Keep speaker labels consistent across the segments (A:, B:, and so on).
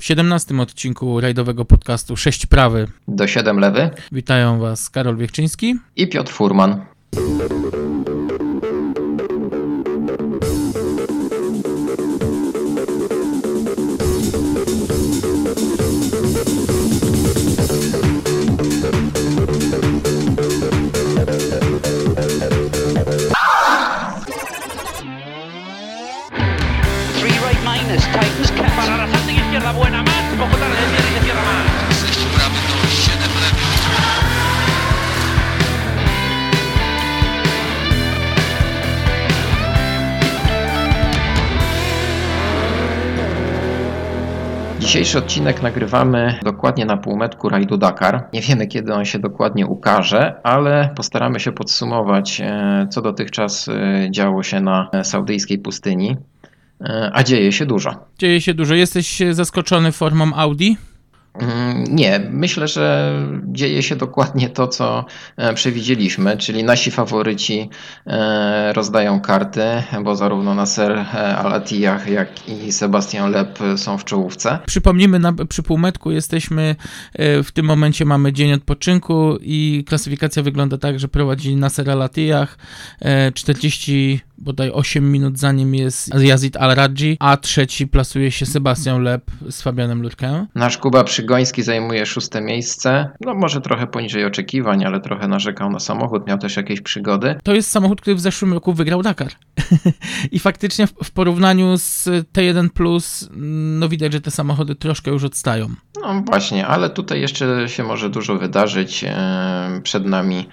A: W 17 odcinku rajdowego podcastu 6 prawy
B: do 7 lewy.
A: Witają Was Karol Wiechczyński
B: i Piotr Furman. Dzisiejszy odcinek nagrywamy dokładnie na półmetku rajdu Dakar. Nie wiemy kiedy on się dokładnie ukaże, ale postaramy się podsumować, e, co dotychczas e, działo się na saudyjskiej pustyni. E, a dzieje się dużo.
A: Dzieje się dużo. Jesteś zaskoczony formą Audi?
B: Mm, nie, myślę, że dzieje się dokładnie to, co e, przewidzieliśmy, czyli nasi faworyci e, rozdają karty, bo zarówno Nasser e, Al-Attiyah, jak i Sebastian Lep są w czołówce.
A: Przypomnijmy, na, przy półmetku jesteśmy, w tym momencie mamy dzień odpoczynku i klasyfikacja wygląda tak, że prowadzi Nasser Al-Attiyah 40 bodaj 8 minut za nim jest Yazid Al-Radji, a trzeci plasuje się Sebastian Lep z Fabianem Lurkę.
B: Nasz Kuba Przygoński zajmuje szóste miejsce. No może trochę poniżej oczekiwań, ale trochę narzekał na samochód, miał też jakieś przygody.
A: To jest samochód, który w zeszłym roku wygrał Dakar. I faktycznie w porównaniu z T1 Plus, no widać, że te samochody troszkę już odstają.
B: No właśnie, ale tutaj jeszcze się może dużo wydarzyć przed nami.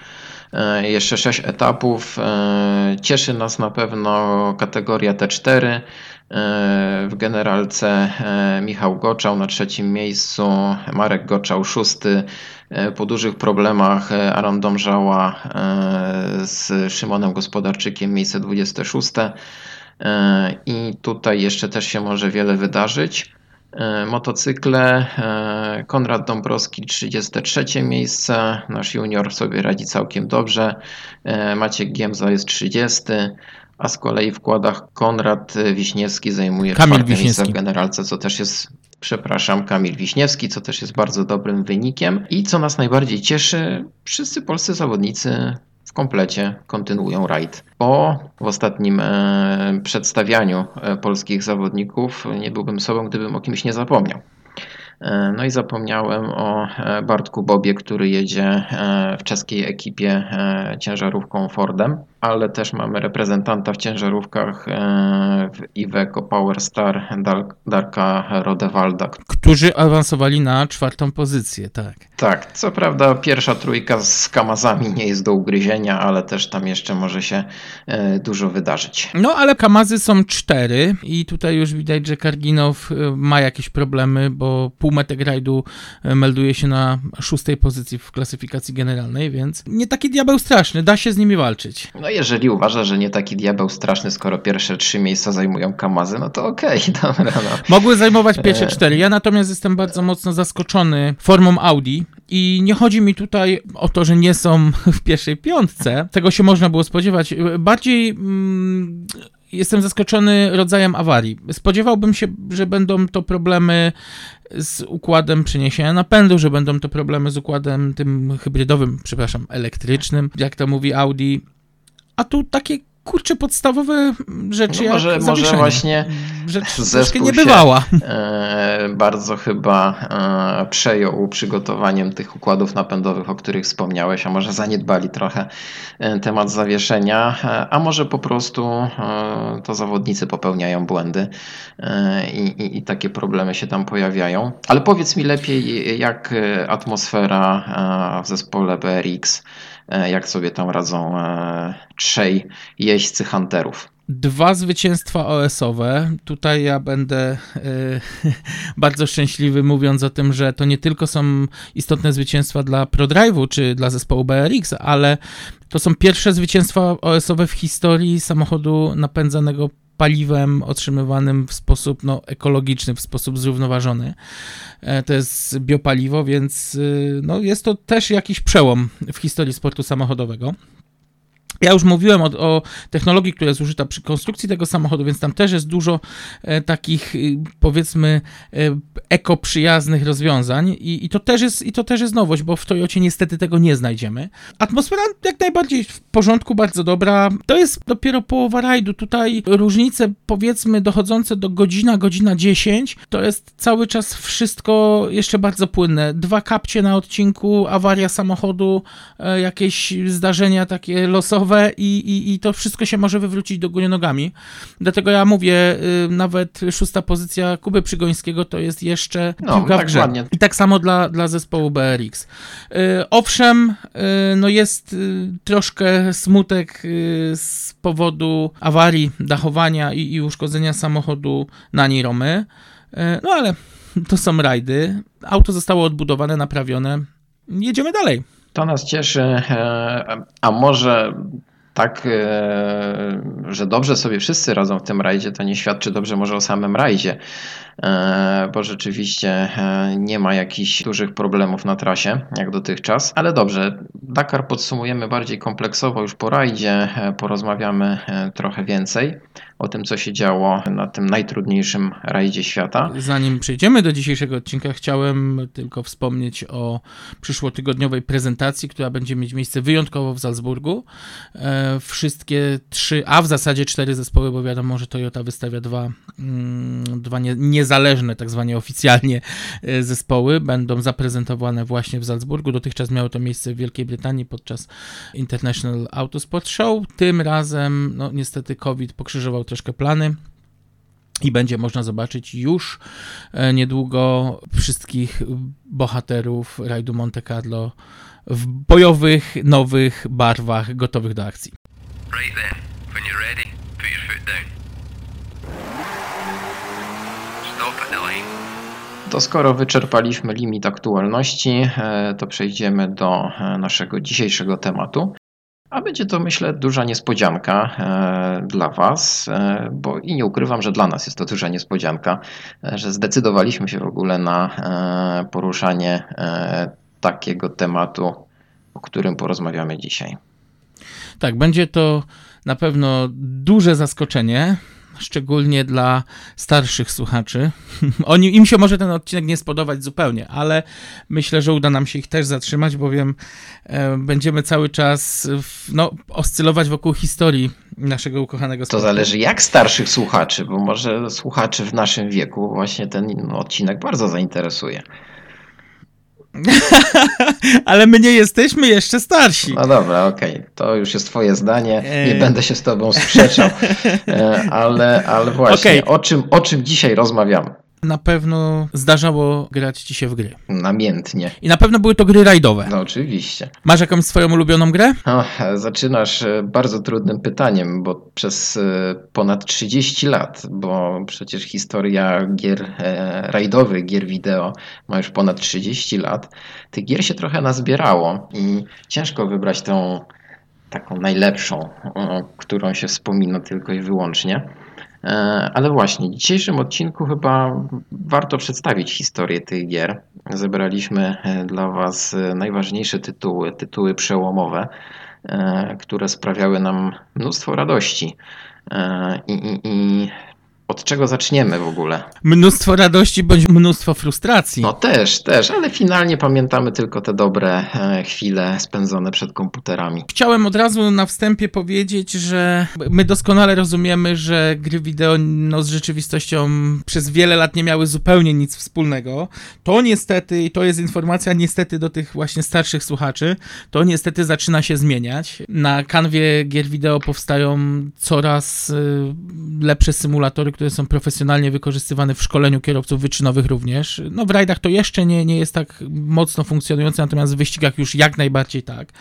B: E, jeszcze sześć etapów. E, cieszy nas na pewno kategoria T4. E, w generalce Michał Goczał na trzecim miejscu, Marek Goczał szósty. Po dużych problemach Aaron Domżała z Szymonem Gospodarczykiem miejsce 26. I tutaj jeszcze też się może wiele wydarzyć. E, motocykle. E, Konrad Dąbrowski 33 miejsce. Nasz junior sobie radzi całkiem dobrze. E, Maciek Giemza jest 30. A z kolei w kładach Konrad Wiśniewski zajmuje Kamil czwarte Wiśniewski. miejsce w generalce, co też jest, przepraszam, Kamil Wiśniewski, co też jest bardzo dobrym wynikiem. I co nas najbardziej cieszy, wszyscy polscy zawodnicy komplecie kontynuują rajd. Po w ostatnim e, przedstawianiu e, polskich zawodników nie byłbym sobą, gdybym o kimś nie zapomniał. E, no i zapomniałem o Bartku Bobie, który jedzie w czeskiej ekipie ciężarówką Fordem ale też mamy reprezentanta w ciężarówkach e, w Iveco Powerstar Darka Rodewalda.
A: Którzy awansowali na czwartą pozycję, tak.
B: Tak, co prawda pierwsza trójka z Kamazami nie jest do ugryzienia, ale też tam jeszcze może się e, dużo wydarzyć.
A: No ale Kamazy są cztery i tutaj już widać, że Karginow e, ma jakieś problemy, bo półmetek rajdu melduje się na szóstej pozycji w klasyfikacji generalnej, więc nie taki diabeł straszny, da się z nimi walczyć.
B: No jeżeli uważa, że nie taki diabeł straszny, skoro pierwsze trzy miejsca zajmują Kamazy, no to okej, okay, dobra. No.
A: Mogły zajmować pierwsze e. cztery. Ja natomiast jestem bardzo mocno zaskoczony formą Audi i nie chodzi mi tutaj o to, że nie są w pierwszej piątce. Tego się można było spodziewać. Bardziej... Mm, jestem zaskoczony rodzajem awarii. Spodziewałbym się, że będą to problemy z układem przeniesienia napędu, że będą to problemy z układem tym hybrydowym, przepraszam, elektrycznym, jak to mówi Audi. A tu takie kurczę podstawowe rzeczy no
B: może, może właśnie
A: rzecz troszkę nie bywała.
B: E, bardzo chyba e, przejął przygotowaniem tych układów napędowych, o których wspomniałeś, a może zaniedbali trochę e, temat zawieszenia, e, a może po prostu e, to zawodnicy popełniają błędy e, i, i, takie problemy się tam pojawiają. Ale powiedz mi lepiej, jak atmosfera w zespole BRX jak sobie tam radzą e, trzej jeźdźcy Hunterów.
A: Dwa zwycięstwa OS-owe. Tutaj ja będę y, bardzo szczęśliwy, mówiąc o tym, że to nie tylko są istotne zwycięstwa dla ProDrive'u czy dla zespołu BRX, ale to są pierwsze zwycięstwa OS-owe w historii samochodu napędzanego paliwem otrzymywanym w sposób no, ekologiczny, w sposób zrównoważony. E, to jest biopaliwo, więc y, no, jest to też jakiś przełom w historii sportu samochodowego. Ja już mówiłem o, o, technologii, która jest użyta przy konstrukcji tego samochodu, więc tam też jest dużo e, takich, e, powiedzmy, e, ekoprzyjaznych rozwiązań I, i, to też jest, i to też jest nowość, bo w Toyocie niestety tego nie znajdziemy. Atmosfera jak najbardziej w porządku, bardzo dobra. To jest dopiero połowa rajdu. Tutaj różnice, powiedzmy, dochodzące do godzina, godzina 10, to jest cały czas wszystko jeszcze bardzo płynne. Dwa kapcie na odcinku, awaria samochodu, e, jakieś zdarzenia takie losowe, i, i, i to wszystko się może wywrócić do góry nogami. Dlatego ja mówię, y, nawet szósta pozycja Kuby Przygońskiego to jest jeszcze
B: no, piłka tak w grze.
A: I tak samo dla, dla zespołu BRX. Y, owszem, y, no jest troszkę smutek z powodu awarii, dachowania i, i uszkodzenia samochodu na Niromy, no ale to są rajdy. Auto zostało odbudowane, naprawione. Jedziemy dalej.
B: To nas cieszy, e, a może tak, e, że dobrze sobie wszyscy radzą w tym rajdzie, to nie świadczy dobrze może o samym rajdzie, e, bo rzeczywiście nie ma jakichś dużych problemów na trasie, jak dotychczas. Ale dobrze, Dakar podsumujemy bardziej kompleksowo już po rajdzie, porozmawiamy trochę więcej o tym, co się działo na tym najtrudniejszym rajdzie świata.
A: Zanim przejdziemy do dzisiejszego odcinka, chciałem tylko wspomnieć o przyszłotygodniowej prezentacji, która będzie mieć miejsce wyjątkowo w Salzburgu. E, wszystkie trzy, a w zasadzie cztery zespoły, bo wiadomo, że Toyota wystawia dwa, mm, dwa nie, niezależne, tak zwanie oficjalnie e, zespoły, będą zaprezentowane właśnie w Salzburgu. Dotychczas miało to miejsce w Wielkiej Brytanii podczas International Autosport Show. Tym razem, no niestety COVID pokrzyżował troszkę plany i będzie można zobaczyć już e, niedługo wszystkich bohaterów rajdu Monte Carlo w bojowych, nowych barwach, gotowych do akcji. Right when you're ready, put your foot down.
B: Stop at the line. To skoro wyczerpaliśmy limit aktualności, e, to przejdziemy do e, naszego dzisiejszego tematu. A będzie to, myślę, duża niespodzianka e, dla Was, bo i nie ukrywam, że dla nas jest to duża niespodzianka, że zdecydowaliśmy się w ogóle na poruszanie takiego tematu, o którym porozmawiamy dzisiaj.
A: Tak, będzie to na pewno duże zaskoczenie, szczególnie dla starszych słuchaczy. Oni, im się może ten odcinek nie spodobać zupełnie, ale myślę, że uda nam się ich też zatrzymać, bowiem e, będziemy cały czas w, no, oscylować wokół historii naszego ukochanego.
B: To zależy jak starszych słuchaczy, bo może słuchaczy w naszym wieku właśnie ten odcinek bardzo zainteresuje.
A: Ale my nie jesteśmy jeszcze starsi.
B: No dobra, okej. Okay. To już jest twoje zdanie. Nie e... będę się z tobą sprzeczał. E, ale, ale właśnie, okay. o, czym, o czym dzisiaj rozmawiamy?
A: Na pewno zdarzało grać ci się w gry.
B: Namiętnie.
A: I na pewno były to gry rajdowe.
B: No oczywiście.
A: Masz jakąś swoją ulubioną grę?
B: O, zaczynasz e, bardzo trudnym pytaniem, bo przez e, ponad 30 lat, bo przecież historia gier e, rajdowych, gier wideo ma już ponad 30 lat, tych gier się trochę nazbierało i ciężko wybrać tą taką najlepszą, którą się wspomina tylko i wyłącznie. E, ale właśnie, w dzisiejszym odcinku chyba warto przedstawić historię tych gier. Zebraliśmy e, dla Was e, najważniejsze tytuły, tytuły przełomowe, które sprawiały nam mnóstwo radości. I, i, i od czego zaczniemy w ogóle?
A: Mnóstwo radości bądź mnóstwo frustracji.
B: No też, też, ale finalnie pamiętamy tylko te dobre e, chwile spędzone przed komputerami.
A: Chciałem od razu na wstępie powiedzieć, że my doskonale rozumiemy, że gry wideo no, z rzeczywistością przez wiele lat nie miały zupełnie nic wspólnego. To niestety, i to jest informacja niestety do tych właśnie starszych słuchaczy, to niestety zaczyna się zmieniać. Na kanwie gier wideo powstają coraz y, lepsze symulatory, które są profesjonalnie wykorzystywane w szkoleniu kierowców wyczynowych również. No w rajdach to jeszcze nie, nie jest tak mocno funkcjonujące, natomiast w wyścigach już jak najbardziej tak.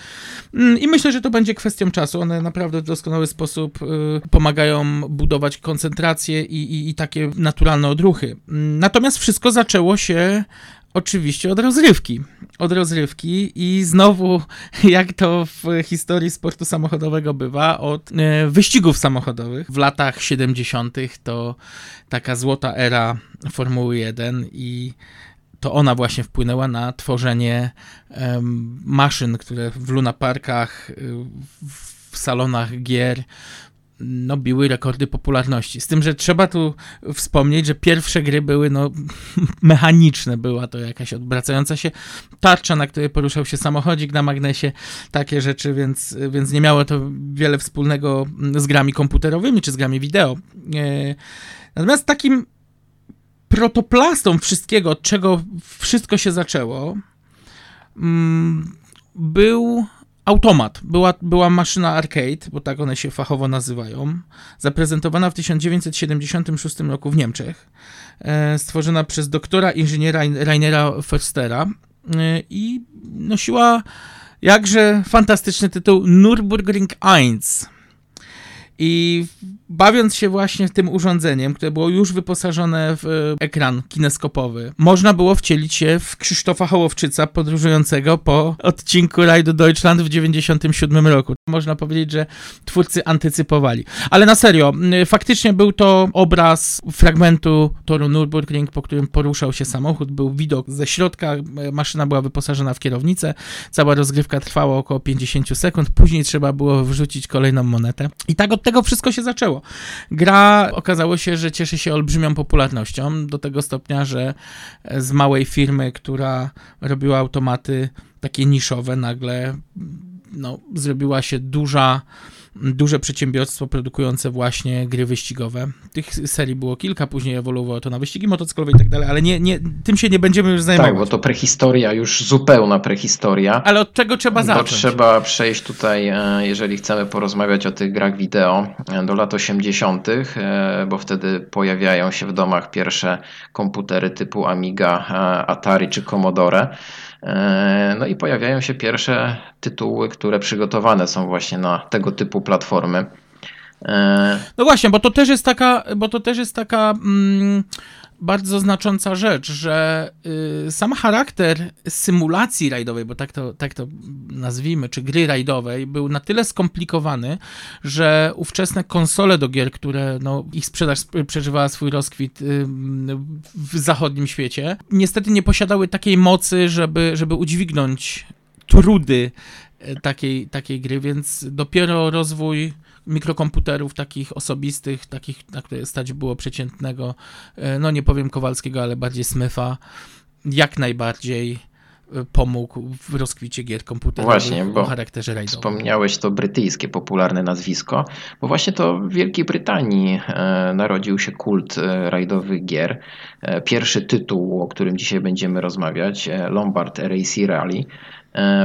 A: Mm, I myślę, że to będzie kwestią czasu. One naprawdę w doskonały sposób y, pomagają budować koncentrację i, i, i takie naturalne odruchy. Mm, natomiast wszystko zaczęło się Oczywiście od rozrywki. Od rozrywki i znowu, jak to w historii sportu samochodowego bywa, od e, wyścigów samochodowych. W latach 70. to taka złota era Formuły 1 i to ona właśnie wpłynęła na tworzenie maszyn, które w lunaparkach w w salonach gier no, biły rekordy popularności. Z tym, że trzeba tu wspomnieć, że pierwsze gry były no, mechaniczne. Była to jakaś odwracająca się tarcza, na której poruszał się samochodzik na magnesie, takie rzeczy, więc, więc nie miało to wiele wspólnego z grami komputerowymi czy z grami wideo. E, natomiast takim protoplastą wszystkiego, od czego wszystko się zaczęło, mm, był automat. Była, była maszyna arcade, bo tak one się fachowo nazywają, zaprezentowana w 1976 roku w Niemczech, e, stworzona przez doktora inżyniera Rainera Förstera e, i nosiła jakże fantastyczny tytuł Nürburgring 1. I bawiąc się właśnie tym urządzeniem, które było już wyposażone w ekran kineskopowy, można było wcielić się w Krzysztofa Hołowczyca podróżującego po odcinku Rajdu Deutschland w 97 roku. Można powiedzieć, że twórcy antycypowali. Ale na serio, faktycznie był to obraz fragmentu toru Nürburgring, po którym poruszał się samochód, był widok ze środka, maszyna była wyposażona w kierownicę, cała rozgrywka trwała około 50 sekund, później trzeba było wrzucić kolejną monetę. I tak od tego wszystko się zaczęło. Gra okazało się, że cieszy się olbrzymią popularnością, do tego stopnia, że z małej firmy, która robiła automaty takie niszowe, nagle no, zrobiła się duża duże przedsiębiorstwo produkujące właśnie gry wyścigowe. Tych serii było kilka, później ewoluowało to na wyścigi motocyklowe i tak dalej, ale nie, nie, tym się nie będziemy już zajmować.
B: Tak, bo to prehistoria, już zupełna prehistoria.
A: Ale od czego trzeba zacząć?
B: Bo trzeba przejść tutaj, e, jeżeli chcemy porozmawiać o tych grach wideo, e, do lat 80., e, bo wtedy pojawiają się w domach pierwsze komputery typu Amiga, Atari czy Commodore. E, no i pojawiają się pierwsze tytuły, które przygotowane są właśnie na tego typu platformy.
A: E, no właśnie, bo to też jest taka, bo to też jest taka mm, bardzo znacząca rzecz, że y, sam charakter symulacji rajdowej, bo tak to, tak to nazwijmy, czy gry rajdowej, był na tyle skomplikowany, że ówczesne konsole do gier, które no, ich sprzedaż przeżywała swój rozkwit y, w zachodnim świecie, niestety nie posiadały takiej mocy, żeby, żeby udźwignąć trudy y, takiej, takiej gry, więc dopiero rozwój mikrokomputerów takich osobistych, takich, na które stać było przeciętnego, e, no nie powiem Kowalskiego, ale bardziej Smitha, jak najbardziej e, pomógł w rozkwicie gier komputerowych
B: właśnie, bo o charakterze rajdowym. Wspomniałeś to brytyjskie popularne nazwisko, bo właśnie to w Wielkiej Brytanii e, narodził się kult rajdowych gier. Pierwszy tytuł, o którym dzisiaj będziemy rozmawiać, Lombard RAC Rally,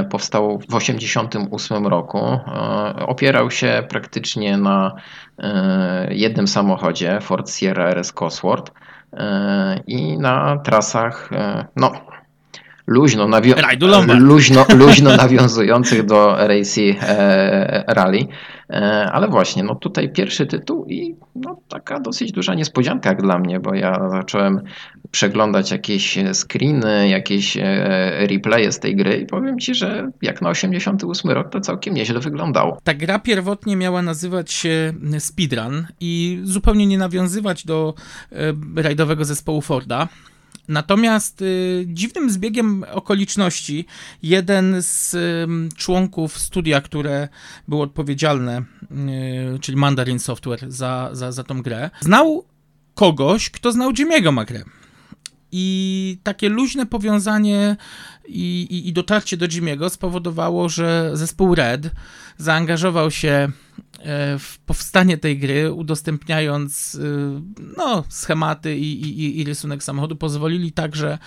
B: powstał w 1988 roku. E, opierał się praktycznie na e, jednym samochodzie Ford Sierra RS Cosworth i na trasach no, luźno, luźno, luźno nawiązujących do RAC Rally. Ale właśnie, no tutaj pierwszy tytuł i no, taka dosyć duża niespodzianka jak dla mnie, bo ja zacząłem przeglądać jakieś screeny, jakieś e, replaye z tej gry i powiem ci, że jak na 88 rok to całkiem nieźle wyglądało.
A: Ta gra pierwotnie miała nazywać się Speedrun i zupełnie nie nawiązywać do e, rajdowego zespołu Forda. Natomiast y, dziwnym zbiegiem okoliczności jeden z y, członków studia, które było odpowiedzialne, y, czyli Mandarin Software za, za, za tą grę, znał kogoś, kto znał Jimmy'ego McRae. I takie luźne powiązanie i, i, i dotarcie do Jimmy'ego spowodowało, że zespół Red zaangażował się e, w powstanie tej gry, udostępniając e, no, schematy i, i, i rysunek samochodu. Pozwolili także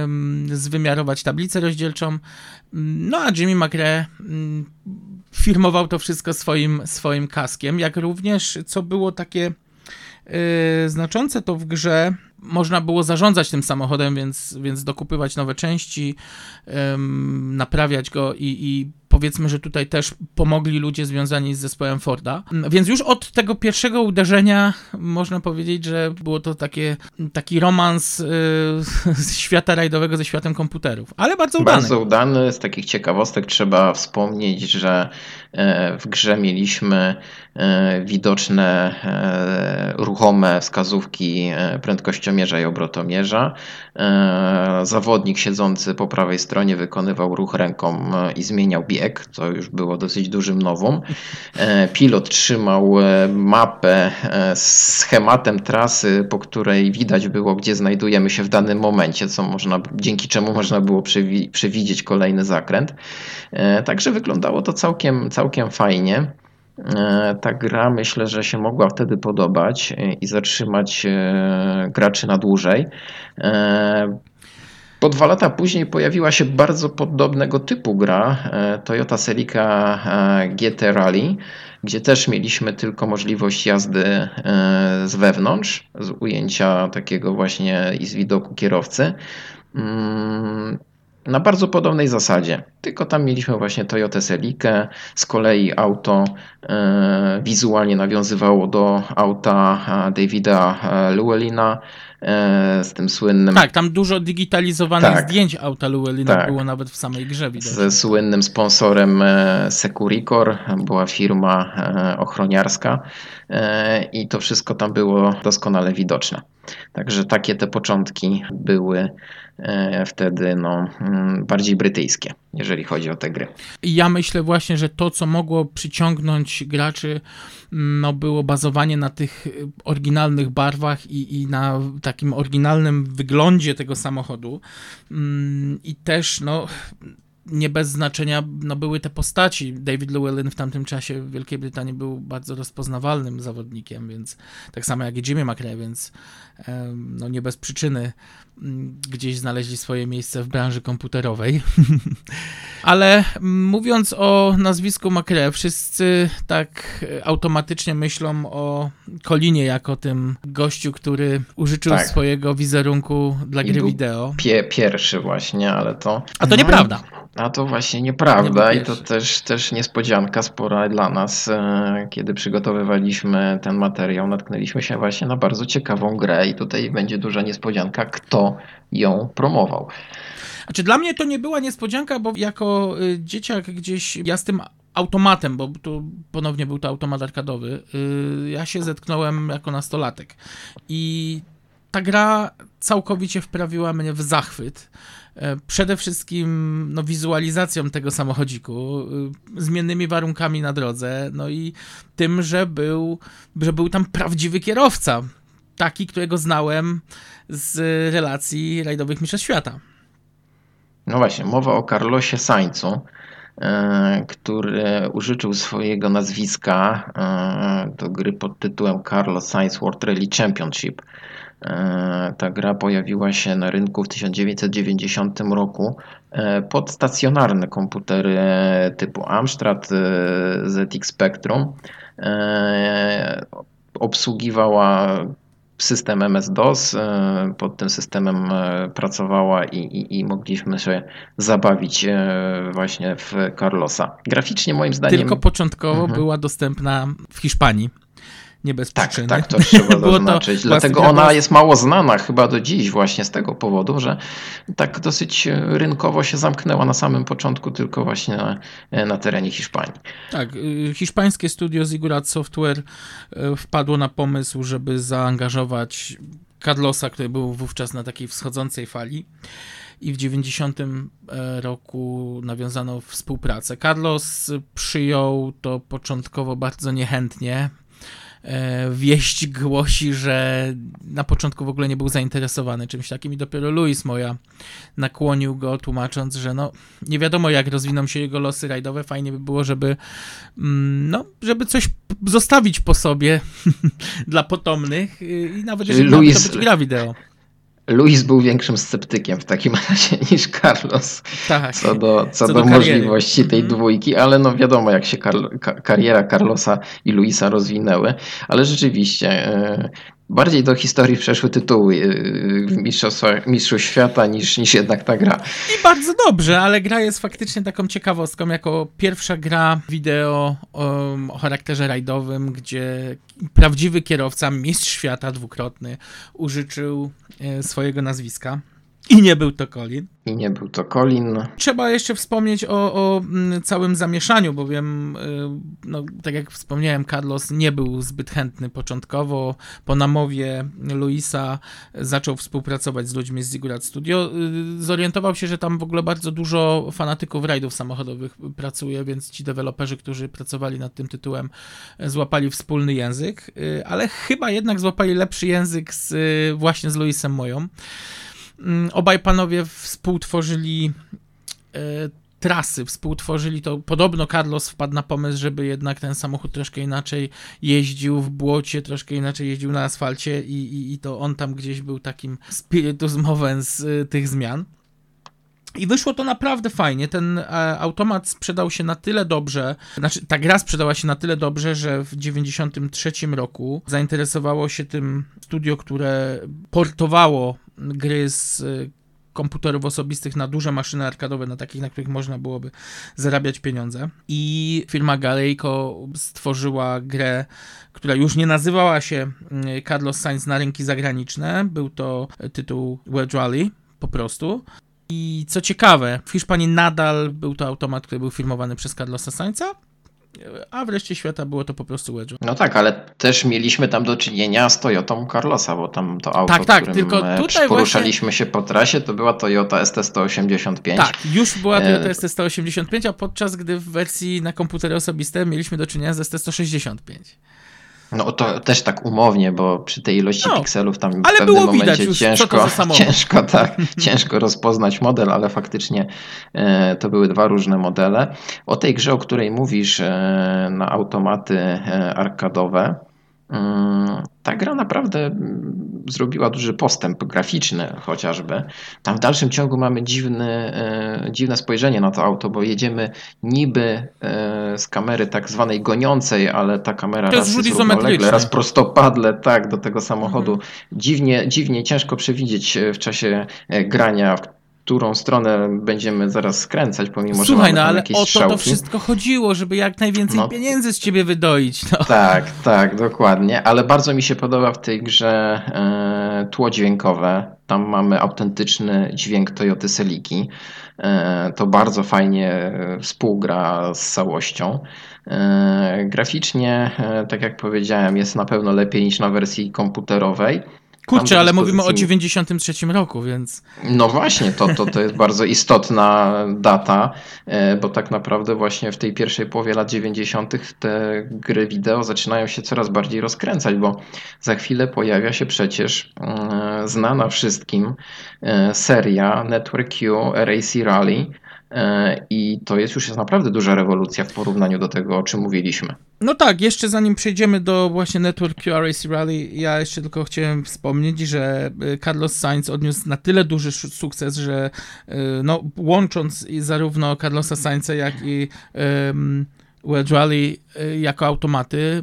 A: um, zwymiarować tablicę rozdzielczą. No a Jimmy McRae um, firmował to wszystko swoim, swoim kaskiem, jak również, co było takie yy, znaczące to w grze, można było zarządzać tym samochodem, więc, więc dokupywać nowe części, yy, naprawiać go i, i powiedzmy, że tutaj też pomogli ludzie związani z zespołem Forda. Więc już od tego pierwszego uderzenia można powiedzieć, że było to takie, taki romans yy, świata rajdowego ze światem komputerów, ale bardzo udany.
B: Bardzo udany. Z takich ciekawostek trzeba wspomnieć, że e, w grze mieliśmy widoczne ruchome wskazówki prędkościomierza i obrotomierza. Zawodnik siedzący po prawej stronie wykonywał ruch ręką i zmieniał bieg, co już było dosyć dużym nową. Pilot trzymał mapę z schematem trasy, po której widać było, gdzie znajdujemy się w danym momencie, co można, dzięki czemu można było przewidzieć kolejny zakręt. E, także wyglądało to całkiem, całkiem fajnie. E, ta gra myślę, że się mogła wtedy podobać i zatrzymać e, graczy na dłużej. Po dwa lata później pojawiła się bardzo podobnego typu gra Toyota Celica GT Rally, gdzie też mieliśmy tylko możliwość jazdy z wewnątrz, z ujęcia takiego właśnie i z widoku kierowcy. Na bardzo podobnej zasadzie, tylko tam mieliśmy właśnie Toyota Celikę, z kolei auto e, wizualnie nawiązywało do auta e, Davida e, Llewellina z tym słynnym...
A: Tak, tam dużo digitalizowanych tak, zdjęć auta Llewellina tak, było nawet w samej grze widać.
B: Ze słynnym sponsorem Securicor, była firma ochroniarska i to wszystko tam było doskonale widoczne. Także takie te początki były wtedy no, mm, bardziej brytyjskie, jeżeli chodzi o te gry.
A: Ja myślę właśnie, że to, co mogło przyciągnąć graczy, mm, no, było bazowanie na tych oryginalnych barwach i, i na takim oryginalnym wyglądzie tego samochodu. Mm, I też, no, nie bez znaczenia no, były te postaci. David Llewellyn w tamtym czasie w Wielkiej Brytanii był bardzo rozpoznawalnym zawodnikiem, więc tak samo jak i Jimmy McRae, więc no, nie bez przyczyny mm, gdzieś znaleźli swoje miejsce w branży komputerowej. Ale mówiąc o nazwisku McRae, wszyscy tak automatycznie myślą o Kolinie jako tym gościu, który użyczył tak. swojego wizerunku dla I gry wideo.
B: Pie pierwszy właśnie, ale to...
A: A to nieprawda.
B: A to właśnie nieprawda nie i to też, też niespodzianka spora dla nas. E, kiedy przygotowywaliśmy ten materiał, natknęliśmy się właśnie na bardzo ciekawą grę i tutaj będzie duża niespodzianka, kto ją promował.
A: Znaczy dla mnie to nie była niespodzianka, bo jako y, dzieciak gdzieś ja z tym automatem, bo tu ponownie był to automat arkadowy, y, ja się zetknąłem jako nastolatek i ta gra całkowicie wprawiła mnie w zachwyt. E, przede wszystkim no, wizualizacją tego samochodziku, y, zmiennymi warunkami na drodze, no i tym, że był, że był tam prawdziwy kierowca. Taki, którego znałem z relacji rajdowych Mistrzostw Świata.
B: No właśnie, mowa o Carlosie Sainzu, e, który użyczył swojego nazwiska e, do gry pod tytułem Carlos Sainz World Rally Championship. E, ta gra pojawiła się na rynku w 1990 roku e, pod stacjonarne komputery typu Amstrad e, ZX Spectrum. Obsługiwała system MS-DOS, pod tym systemem pracowała i, i, i, mogliśmy się zabawić właśnie w Carlosa. Graficznie moim zdaniem...
A: Tylko początkowo mhm. była dostępna w Hiszpanii nie bez
B: tak,
A: przyczyny.
B: Tak, to trzeba zaznaczyć. Dlatego ona jest mało znana chyba do dziś właśnie z tego powodu, że tak dosyć rynkowo się zamknęła na samym początku tylko właśnie na, na terenie Hiszpanii.
A: Tak, y, hiszpańskie studio Zigurat Software y, wpadło na pomysł, żeby zaangażować Carlosa, który był wówczas na takiej wschodzącej fali i w 90 e, roku nawiązano współpracę. Carlos przyjął to początkowo bardzo niechętnie, E, wieść głosi, że na początku w ogóle nie był zainteresowany czymś takim i dopiero Luis Moja nakłonił go, tłumacząc, że no nie wiadomo jak rozwiną się jego losy rajdowe, fajnie by było, żeby mm, no, żeby coś zostawić po sobie dla potomnych i nawet jeżeli Luis... to być gra wideo.
B: Luis był większym sceptykiem w takim razie niż Carlos tak, co do, co, co do, do możliwości tej mm. dwójki, ale no wiadomo jak się kariera Carlosa i Luisa rozwinęły, ale rzeczywiście e, bardziej do historii przeszły tytuły y, w Świata niż, niż jednak ta gra.
A: I bardzo dobrze, ale gra jest faktycznie taką ciekawostką, jako pierwsza gra wideo o, o charakterze rajdowym, gdzie prawdziwy kierowca, mistrz świata dwukrotny, użyczył e, swojego nazwiska. I nie był to Colin.
B: I nie był to Colin.
A: Trzeba jeszcze wspomnieć o, o mm, całym zamieszaniu, bowiem, y, no, tak jak wspomniałem, Carlos nie był zbyt chętny początkowo. Po namowie Luisa zaczął współpracować z ludźmi z Zigurat Studio. Y, zorientował się, że tam w ogóle bardzo dużo fanatyków rajdów samochodowych pracuje, więc ci deweloperzy, którzy pracowali nad tym tytułem, złapali wspólny język, y, ale chyba jednak złapali lepszy język z, właśnie z Luisem Moją. Mm, obaj panowie współtworzyli e, trasy, współtworzyli to. Podobno Carlos wpadł na pomysł, żeby jednak ten samochód troszkę inaczej jeździł w błocie, troszkę inaczej jeździł na asfalcie i, i, i to on tam gdzieś był takim spiritus movens y, tych zmian. I wyszło to naprawdę fajnie. Ten e, automat sprzedał się na tyle dobrze, znaczy ta gra sprzedała się na tyle dobrze, że w 93 roku zainteresowało się tym studio, które portowało gry z e, komputerów osobistych na duże maszyny arkadowe, na takich, na których można byłoby zarabiać pieniądze. I firma Galejko stworzyła grę, która już nie nazywała się mm, Carlos Sainz na rynki zagraniczne. Był to tytuł Wedge Rally po prostu. I co ciekawe, w Hiszpanii nadal był to automat, który był firmowany przez Carlosa Sainza, a wreszcie świata było to po prostu Wedge.
B: No tak, ale też mieliśmy tam do czynienia z Toyotą Carlosa, bo tam to auto, tak, tak, tylko e, tutaj poruszaliśmy właśnie... się po trasie, to była Toyota ST185.
A: Tak, już była Toyota e... ST185, a podczas gdy w wersji na komputery osobiste mieliśmy do czynienia z ST165.
B: No to też tak umownie, bo przy tej ilości no, pikselów tam w pewnym momencie już, ciężko, ciężko, tak, ciężko rozpoznać model, ale faktycznie e, to były dwa różne modele. O tej grze, o której mówisz e, na automaty e, arkadowe, ta gra naprawdę zrobiła duży postęp graficzny chociażby. Tam w dalszym ciągu mamy dziwny, e, dziwne spojrzenie na to auto, bo jedziemy niby e, z kamery tak zwanej goniącej, ale ta kamera
A: to raz jest równolegle,
B: raz prostopadle tak, do tego samochodu. Mhm. Dziwnie, dziwnie ciężko przewidzieć e, w czasie grania, którą stronę będziemy zaraz skręcać, pomimo
A: Słuchaj,
B: że mamy
A: no ale
B: jakieś
A: o to
B: strzałki.
A: to wszystko chodziło, żeby jak najwięcej no. pieniędzy z ciebie wydoić. No.
B: Tak, tak, dokładnie, ale bardzo mi się podoba w tej grze e, tło dźwiękowe. Tam mamy autentyczny dźwięk Toyoty Seliki. E, to bardzo fajnie e, współgra z całością. E, graficznie, e, tak jak powiedziałem, jest na pewno lepiej niż na wersji komputerowej.
A: Kurczę, ale mówimy o 93 roku, więc.
B: No właśnie, to, to, to jest bardzo istotna data, e, bo tak naprawdę właśnie w tej pierwszej połowie lat 90. te gry wideo zaczynają się coraz bardziej rozkręcać, bo za chwilę pojawia się przecież e, znana wszystkim e, seria Network Q RAC Rally I to jest już jest naprawdę duża rewolucja w porównaniu do tego, o czym mówiliśmy.
A: No tak, jeszcze zanim przejdziemy do właśnie Network QRAC Rally, ja jeszcze tylko chciałem wspomnieć, że e, Carlos Sainz odniósł na tyle duży sukces, że e, no, łącząc zarówno Carlosa Sainza, jak i um, Wedge Rally jako automaty,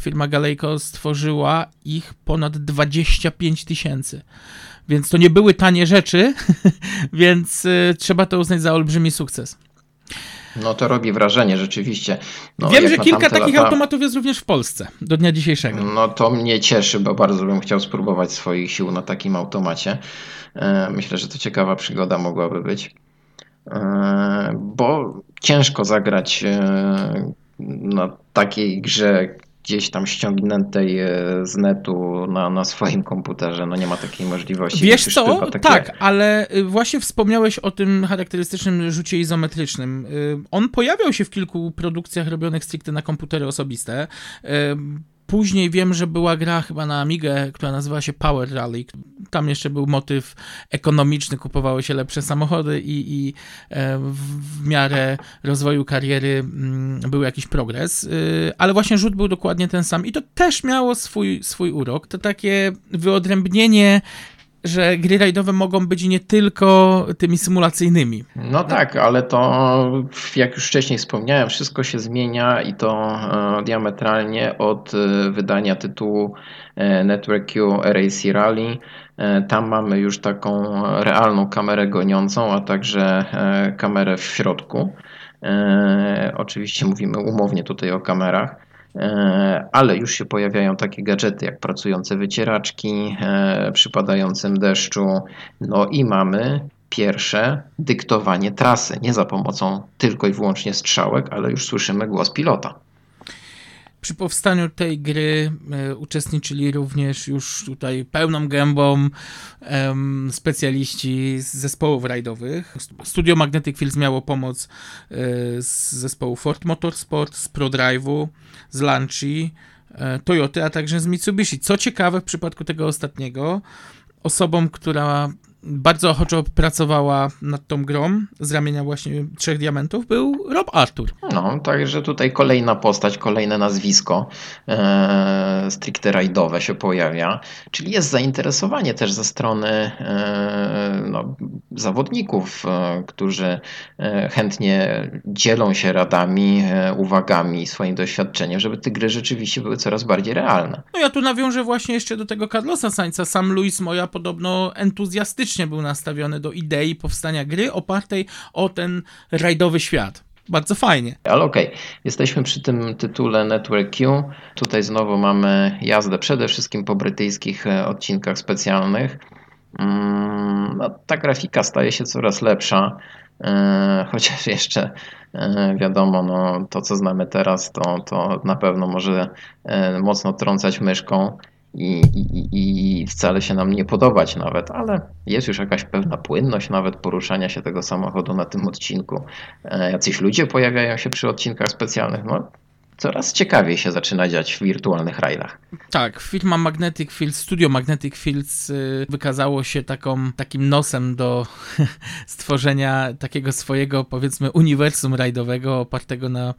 A: firma Galejko stworzyła ich ponad 25 tysięcy więc to nie były tanie rzeczy, więc y, trzeba to uznać za olbrzymi sukces.
B: No to robi wrażenie rzeczywiście. No,
A: Wiem, że kilka takich lata... automatów jest również w Polsce do dnia dzisiejszego.
B: No to mnie cieszy, bo bardzo bym chciał spróbować swoich sił na takim automacie. E, myślę, że to ciekawa przygoda mogłaby być. E, bo ciężko zagrać e, na takiej grze, gdzieś tam ściągniętej e, z netu na, na swoim komputerze. No nie ma takiej możliwości.
A: Wiesz co, takie... tak, ale y, właśnie wspomniałeś o tym charakterystycznym rzucie izometrycznym. Y, on pojawiał się w kilku produkcjach robionych stricte na komputery osobiste. Później wiem, że była gra chyba na Amigę, która nazywała się Power Rally. Tam jeszcze był motyw ekonomiczny, kupowały się lepsze samochody i, i e, w miarę rozwoju kariery mm, był jakiś progres. Y, ale właśnie rzut był dokładnie ten sam i to też miało swój, swój urok. To takie wyodrębnienie że gry rajdowe mogą być nie tylko tymi symulacyjnymi.
B: No tak, ale to jak już wcześniej wspomniałem, wszystko się zmienia i to e, diametralnie od e, wydania tytułu e, Network Q RAC Rally. Tam mamy już taką realną kamerę goniącą, a także kamerę w środku. Oczywiście mówimy umownie tutaj o kamerach. Ale już się pojawiają takie gadżety jak pracujące wycieraczki przy padającym deszczu. No i mamy pierwsze dyktowanie trasy, nie za pomocą tylko i wyłącznie strzałek, ale już słyszymy głos pilota.
A: Przy powstaniu tej gry e, uczestniczyli również już tutaj pełną gębą specjaliści z zespołów rajdowych. Studio Magnetic Fields miało pomoc e, z zespołu Ford Motorsport, z ProDrive'u, z Lanchy, e, Toyoty, a także z Mitsubishi. Co ciekawe, w przypadku tego ostatniego, osobą, która bardzo ochoczo pracowała nad tą grą z ramienia właśnie Trzech Diamentów, był Rob Arthur.
B: No, także tutaj kolejna postać, kolejne nazwisko e, stricte rajdowe się pojawia, czyli jest zainteresowanie też ze strony e, no, zawodników, e, którzy e, chętnie dzielą się radami, e, uwagami, swoim doświadczeniem, żeby te gry rzeczywiście były coraz bardziej realne.
A: No ja tu nawiążę właśnie jeszcze do tego Carlosa Sainza. Sam Luis Moja podobno entuzjastycznie faktycznie był nastawiony do idei powstania gry opartej o ten rajdowy świat. Bardzo fajnie.
B: Ale okej, okay. jesteśmy przy tym tytule Network Q. Tutaj znowu mamy jazdę przede wszystkim po brytyjskich e, odcinkach specjalnych. Mm, no, ta grafika staje się coraz lepsza, e, chociaż jeszcze e, wiadomo, no, to co znamy teraz, to, to na pewno może mocno trącać myszką i, i, i wcale się nam nie podobać nawet, ale jest już jakaś pewna płynność nawet poruszania się tego samochodu na tym odcinku. E, jacyś ludzie pojawiają się przy odcinkach specjalnych. No, coraz ciekawiej się zaczyna dziać w wirtualnych rajdach.
A: Tak, firma Magnetic Fields, studio Magnetic Fields y, wykazało się taką, takim nosem do stworzenia takiego swojego, powiedzmy, uniwersum rajdowego opartego na,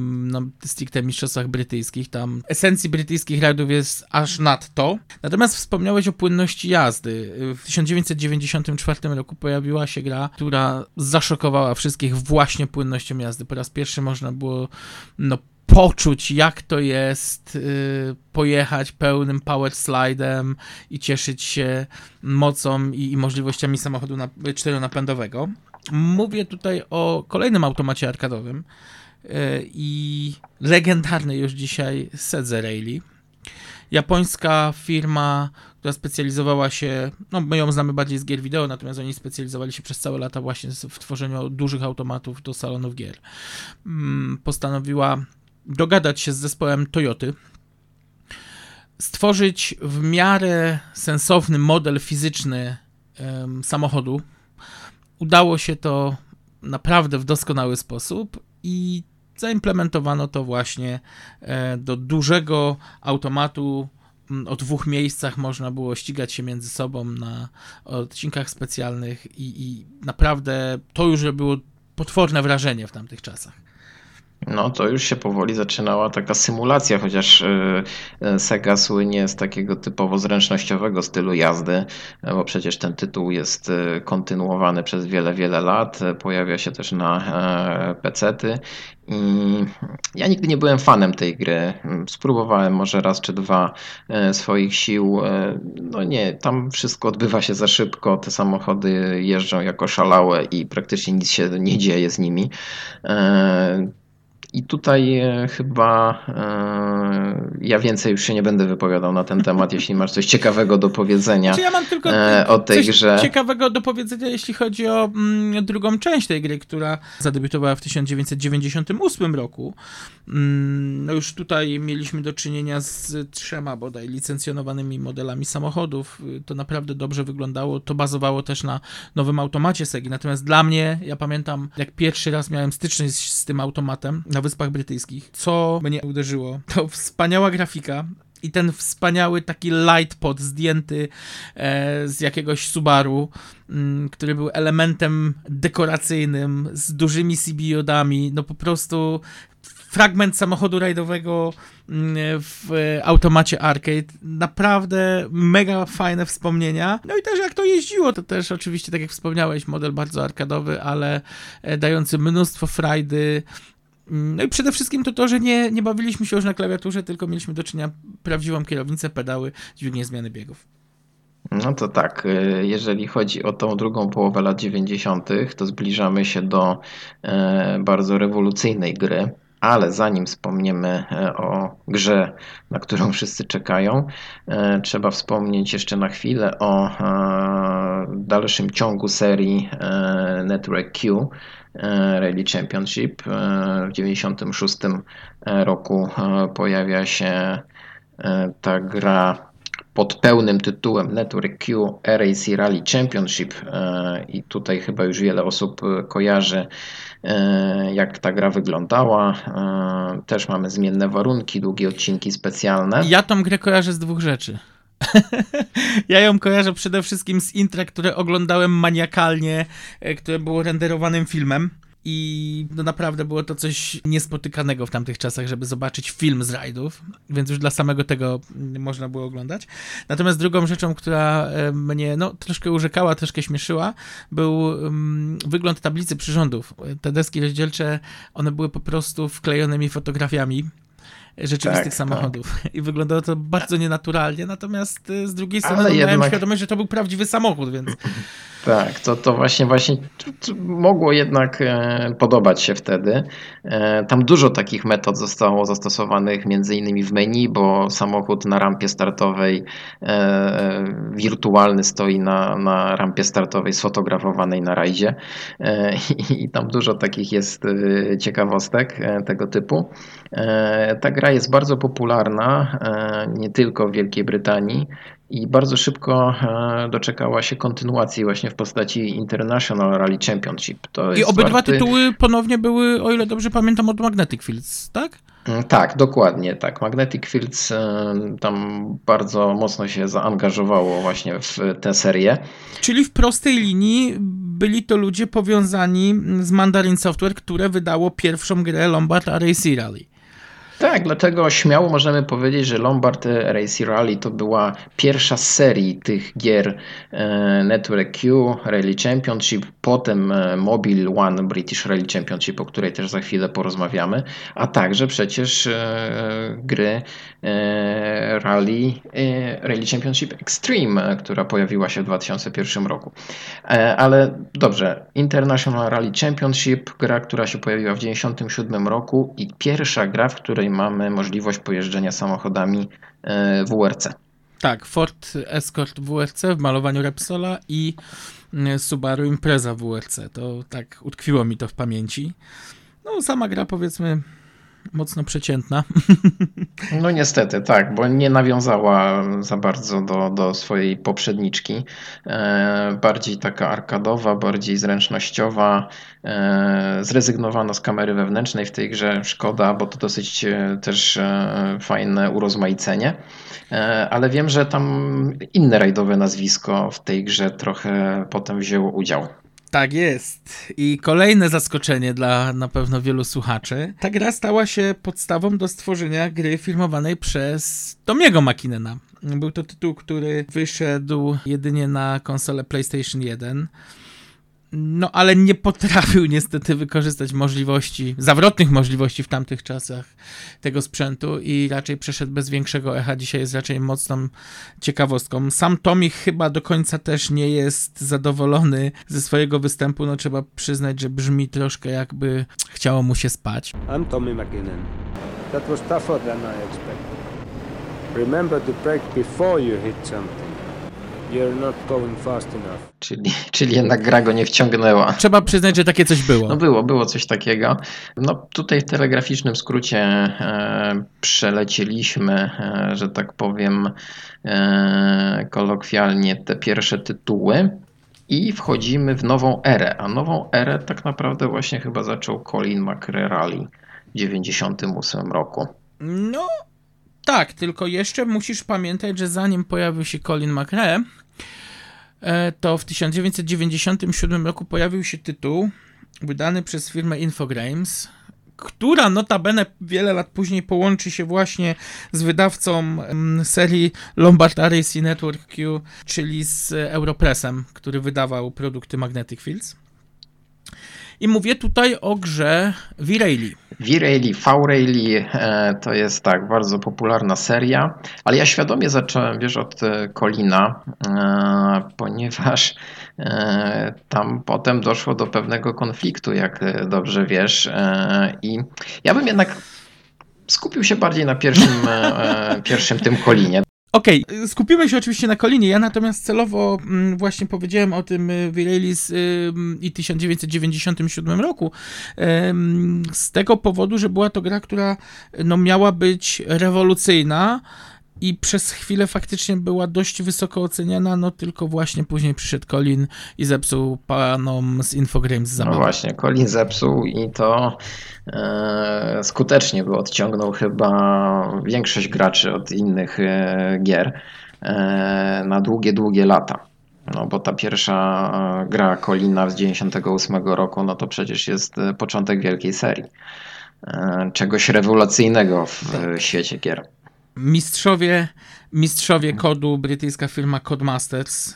A: na stricte mistrzostwach brytyjskich. Tam esencji brytyjskich rajdów jest aż nadto. Natomiast wspomniałeś o płynności jazdy. W 1994 roku pojawiła się gra, która zaszokowała wszystkich właśnie płynnością jazdy. Po raz pierwszy można było no, poczuć, jak to jest y, pojechać pełnym power slidem i cieszyć się mocą i, możliwościami samochodu na, czteronapędowego. Mówię tutaj o kolejnym automacie arkadowym y, i legendarnej już dzisiaj Sedze Rally. Japońska firma, która specjalizowała się, no my ją znamy bardziej z gier wideo, natomiast oni specjalizowali się przez całe lata właśnie w tworzeniu dużych automatów do salonów gier. Mm, postanowiła dogadać się z zespołem Toyoty, stworzyć w miarę sensowny model fizyczny samochodu. Udało się to naprawdę w doskonały sposób i zaimplementowano to właśnie e, do dużego automatu. O dwóch miejscach można było ścigać się między sobą na odcinkach specjalnych, i, i naprawdę to już robiło potworne wrażenie w tamtych czasach.
B: No to już się powoli zaczynała taka symulacja, chociaż e, e, Sega słynie z takiego typowo zręcznościowego stylu jazdy, e, bo przecież ten tytuł jest kontynuowany przez wiele, wiele lat. Pojawia się też na PC-ty i ja nigdy nie byłem fanem tej gry. Spróbowałem może raz czy dwa swoich sił. No nie, tam wszystko odbywa się za szybko. Te samochody jeżdżą jako szalałe i praktycznie nic się nie dzieje z nimi. I tutaj e, chyba e, ja więcej już się nie będę wypowiadał na ten temat, jeśli masz coś ciekawego do powiedzenia
A: znaczy ja mam tylko e, o tej coś grze. ciekawego do powiedzenia, jeśli chodzi o mm, drugą część tej gry, która zadebiutowała w 1998 roku. Mm, no już tutaj mieliśmy do czynienia z trzema bodaj licencjonowanymi modelami samochodów. To naprawdę dobrze wyglądało. To bazowało też na nowym automacie Segi. Natomiast dla mnie, ja pamiętam, jak pierwszy raz miałem styczność z, z tym automatem, na Wyspach Brytyjskich. Co mnie uderzyło, to wspaniała grafika, i ten wspaniały taki light pod zdjęty e, z jakiegoś Subaru, m, mm, który był elementem dekoracyjnym z dużymi CBO-dami, no po prostu fragment samochodu rajdowego mm, w automacie arcade. Naprawdę mega fajne wspomnienia. No i też jak to jeździło, to też oczywiście, tak jak wspomniałeś, model bardzo arkadowy, ale e, dający mnóstwo frajdy, no i przede wszystkim to to, że nie, nie bawiliśmy się już na klawiaturze, tylko mieliśmy do czynienia prawdziwą kierownicę, pedały, dźwignię zmiany biegów.
B: No to tak, y, jeżeli chodzi o tą drugą połowę lat 90., to zbliżamy się do e, bardzo rewolucyjnej gry, Ale zanim wspomniemy o grze, na którą wszyscy czekają, trzeba wspomnieć jeszcze na chwilę o dalszym ciągu serii Network Q, Rally Championship. W 1996 roku pojawia się ta gra pod pełnym tytułem Network Q RAC Rally Championship e, i tutaj chyba już wiele osób kojarzy e, jak ta gra wyglądała. E, też mamy zmienne warunki, długie odcinki specjalne.
A: Ja tą grę kojarzę z dwóch rzeczy. ja ją kojarzę przede wszystkim z intra, które oglądałem maniakalnie, które było renderowanym filmem. I no naprawdę było to coś niespotykanego w tamtych czasach, żeby zobaczyć film z rajdów, więc już dla samego tego można było oglądać. Natomiast drugą rzeczą, która e, mnie no, troszkę urzekała, troszkę śmieszyła, był um, wygląd tablicy przyrządów. Te deski rozdzielcze, one były po prostu wklejonymi fotografiami rzeczywistych tak, samochodów. Tak. I wyglądało to bardzo nienaturalnie, natomiast e, z drugiej strony Ale miałem jednak... świadomość, że to był prawdziwy samochód, więc...
B: Tak, to, to właśnie, właśnie to mogło jednak e, podobać się wtedy. E, tam dużo takich metod zostało zastosowanych, między innymi w menu, bo samochód na rampie startowej wirtualny stoi na, na rampie startowej sfotografowanej na rajdzie i, i tam dużo takich jest ciekawostek tego typu. Ta gra jest bardzo popularna e, nie tylko w Wielkiej Brytanii i bardzo szybko e, doczekała się kontynuacji właśnie w postaci International Rally Championship.
A: To I obydwa warty... tytuły ponownie były, o ile dobrze pamiętam, od Magnetic Fields, tak?
B: Mm, tak, dokładnie tak. Magnetic Fields e, tam bardzo mocno się zaangażowało właśnie w tę serię.
A: Czyli w prostej linii byli to ludzie powiązani z Mandarin Software, które wydało pierwszą grę Lombard RAC Rally.
B: Tak, dlatego śmiało możemy powiedzieć, że Lombard Race Rally to była pierwsza z serii tych gier e, Network Q Rally Championship, potem e, Mobile One British Rally Championship, o której też za chwilę porozmawiamy, a także przecież e, gry Rally, Rally Championship Extreme, która pojawiła się w 2001 roku. Ale dobrze, International Rally Championship, gra, która się pojawiła w 1997 roku i pierwsza gra, w której mamy możliwość pojeżdżenia samochodami e, WRC.
A: Tak, Ford Escort WRC w malowaniu Repsola i e, Subaru Impreza WRC. To tak utkwiło mi to w pamięci. No, sama gra powiedzmy mocno przeciętna.
B: No niestety, tak, bo nie nawiązała za bardzo do, do swojej poprzedniczki. E, bardziej taka arkadowa, bardziej zręcznościowa. E, zrezygnowano z kamery wewnętrznej w tej grze. Szkoda, bo to dosyć e, też fajne urozmaicenie. Ale wiem, że tam inne rajdowe nazwisko w tej grze trochę potem wzięło udział.
A: Tak jest. I kolejne zaskoczenie dla na pewno wielu słuchaczy. Ta gra stała się podstawą do stworzenia gry filmowanej przez Tomiego Makinena. Był to tytuł, który wyszedł jedynie na konsolę PlayStation 1. No, ale nie potrafił niestety wykorzystać możliwości, zawrotnych możliwości w tamtych czasach tego sprzętu i raczej przeszedł bez większego echa. Dzisiaj jest raczej mocną ciekawostką. Sam Tommy chyba do końca też nie jest zadowolony ze swojego występu. No, trzeba przyznać, że brzmi troszkę jakby chciało mu się spać. I'm Tommy McKinnon. That was tougher than I expected.
B: Remember to break before you hit something. You're not going fast enough. Czyli, czyli jednak gra go nie wciągnęła.
A: Trzeba przyznać, że takie coś było.
B: No było, było coś takiego. No tutaj w telegraficznym skrócie e, przelecieliśmy, e, że tak powiem e, kolokwialnie te pierwsze tytuły i wchodzimy w nową erę. A nową erę tak naprawdę właśnie chyba zaczął Colin McRae w 98 roku.
A: No tak, tylko jeszcze musisz pamiętać, że zanim pojawił się Colin McRae, to w 1997 roku pojawił się tytuł wydany przez firmę Infogrames, która notabene wiele lat później połączy się właśnie z wydawcą mm, serii Lombard RAC Network Q, czyli z Europressem, który wydawał produkty Magnetic Fields. I mówię tutaj o grze. V-Rayleigh,
B: V-Rayleigh e, to jest tak, bardzo popularna seria, ale ja świadomie zacząłem, wiesz, od e, Colina, e, ponieważ tam potem doszło do pewnego konfliktu, jak dobrze wiesz. I ja bym jednak skupił się bardziej na pierwszym, pierwszym tym Kolinie.
A: Okej, okay, skupimy się oczywiście na Kolinie. Ja natomiast celowo mm, właśnie powiedziałem o tym y, Viralis i 1997 roku z tego powodu, że była to gra, która no, miała być rewolucyjna i przez chwilę faktycznie była dość wysoko oceniana, no tylko właśnie później przyszedł Colin i zepsuł panom z Infogrames zabawę.
B: No właśnie, Colin zepsuł i to e, skutecznie, bo odciągnął chyba większość graczy od innych e, gier e, na długie, długie lata. No bo ta pierwsza e, gra Colina z 98 roku, no to przecież jest e, początek wielkiej serii. E, czegoś rewolucyjnego w tak. świecie gier
A: mistrzowie, mistrzowie kodu, brytyjska firma Codemasters,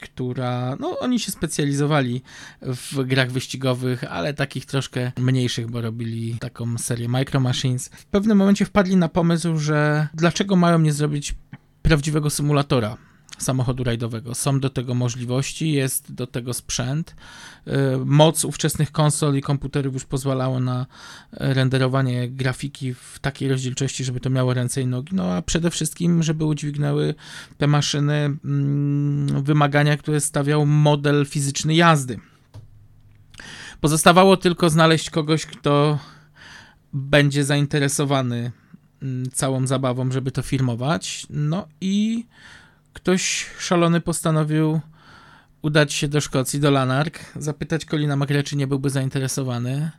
A: która, no oni się specjalizowali w grach wyścigowych, ale takich troszkę mniejszych, bo robili taką serię Micro Machines. W pewnym momencie wpadli na pomysł, że dlaczego mają nie zrobić prawdziwego symulatora samochodu rajdowego. Są do tego możliwości, jest do tego sprzęt. Y, moc ówczesnych konsol i komputerów już pozwalało na renderowanie grafiki w takiej rozdzielczości, żeby to miało ręce i nogi, no a przede wszystkim, żeby udźwignęły te maszyny mm, wymagania, które stawiał model fizyczny jazdy. Pozostawało tylko znaleźć kogoś, kto będzie zainteresowany mm, całą zabawą, żeby to filmować. No i ktoś szalony postanowił udać się do Szkocji, do Lanark, zapytać Colina McRae, czy nie byłby zainteresowany.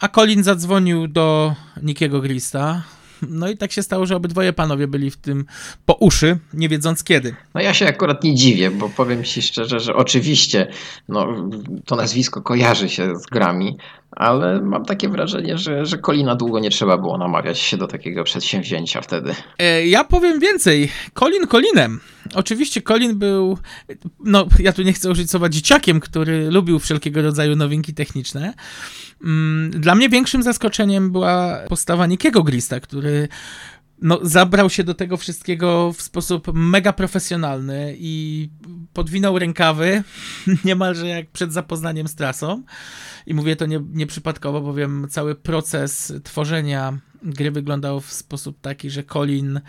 A: A Colin zadzwonił do Nikiego Grista, no i tak się stało, że obydwoje panowie byli w tym po uszy, nie wiedząc kiedy.
B: No ja się akurat nie dziwię, bo powiem ci szczerze, że oczywiście no, to nazwisko kojarzy się z grami, ale mam takie wrażenie, że, że Kolina długo nie trzeba było namawiać się do takiego przedsięwzięcia wtedy.
A: E, ja powiem więcej. Colin Colinem. Oczywiście Colin był, no ja tu nie chcę użyć słowa dzieciakiem, który lubił wszelkiego rodzaju nowinki techniczne, Mm, dla mnie większym zaskoczeniem była postawa Nikiego Grista, który no, zabrał się do tego wszystkiego w sposób mega profesjonalny i podwinął rękawy niemalże jak przed zapoznaniem z trasą. I mówię to nie, nieprzypadkowo, bowiem cały proces tworzenia gry wyglądał w sposób taki, że Colin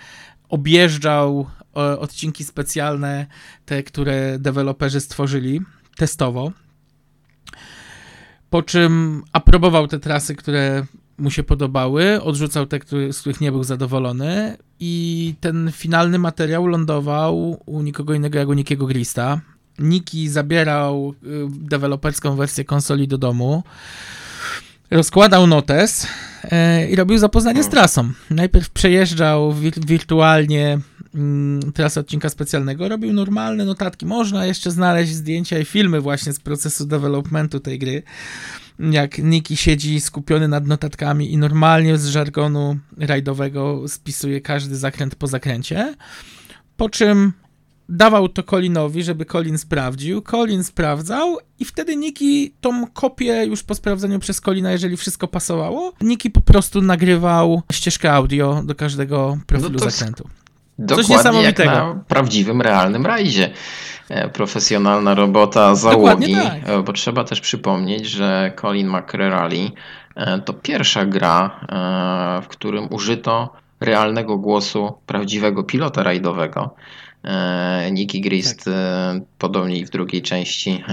A: objeżdżał odcinki specjalne, te, które deweloperzy stworzyli testowo po czym aprobował te trasy, które mu się podobały, odrzucał te, które, z których nie był zadowolony i ten finalny materiał lądował u nikogo innego jak u Nikiego Grista. Niki zabierał y, deweloperską wersję konsoli do domu, rozkładał notes y, i robił zapoznanie z trasą. Najpierw przejeżdżał wir wirtualnie mm, trasę odcinka specjalnego, robił normalne notatki. Można jeszcze znaleźć zdjęcia i filmy właśnie z procesu developmentu tej gry. Jak Niki siedzi skupiony nad notatkami i normalnie z żargonu rajdowego spisuje każdy zakręt po zakręcie. Po czym dawał to Colinowi, żeby Colin sprawdził. Colin sprawdzał i wtedy Niki tą kopię już po sprawdzeniu przez Colina, jeżeli wszystko pasowało, Niki po prostu nagrywał ścieżkę audio do każdego profilu no zakrętu.
B: Coś niesamowitego. na prawdziwym, realnym rajdzie. E, profesjonalna robota załogi, tak. E, bo trzeba też przypomnieć, że Colin McRae e, to pierwsza gra, w którym użyto realnego głosu prawdziwego pilota rajdowego. Nicky Grist, tak. podobnie w drugiej części,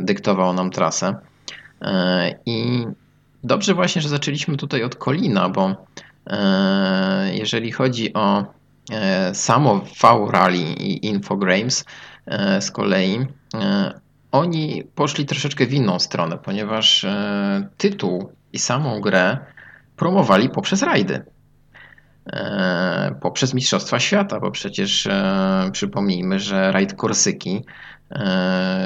B: dyktował nam trasę. I dobrze właśnie, że zaczęliśmy tutaj od Colina, bo jeżeli chodzi o E, samo V-Rally i Infogrames e, z kolei, e, oni poszli troszeczkę w inną stronę, ponieważ tytuł i samą grę promowali poprzez rajdy. Poprzez Mistrzostwa Świata, bo przecież przypomnijmy, że rajd Korsyki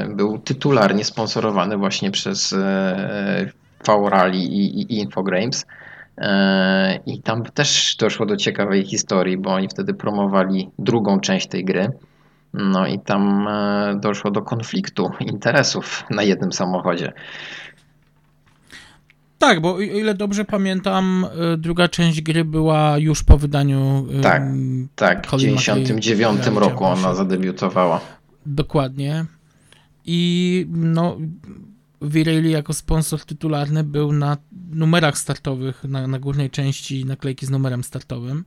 B: był tytularnie sponsorowany właśnie przez V-Rally i Infogrames. E, I tam też doszło do ciekawej historii, bo oni wtedy promowali drugą część tej gry. No i tam e, doszło do konfliktu interesów na jednym samochodzie.
A: Tak, bo o ile dobrze pamiętam, e, druga część gry była już po wydaniu.
B: Tak, tak. W 1999 roku ona zadebiutowała.
A: Dokładnie. I no, Virelli jako sponsor tytularny był na numerach startowych, na, na, górnej części naklejki z numerem startowym.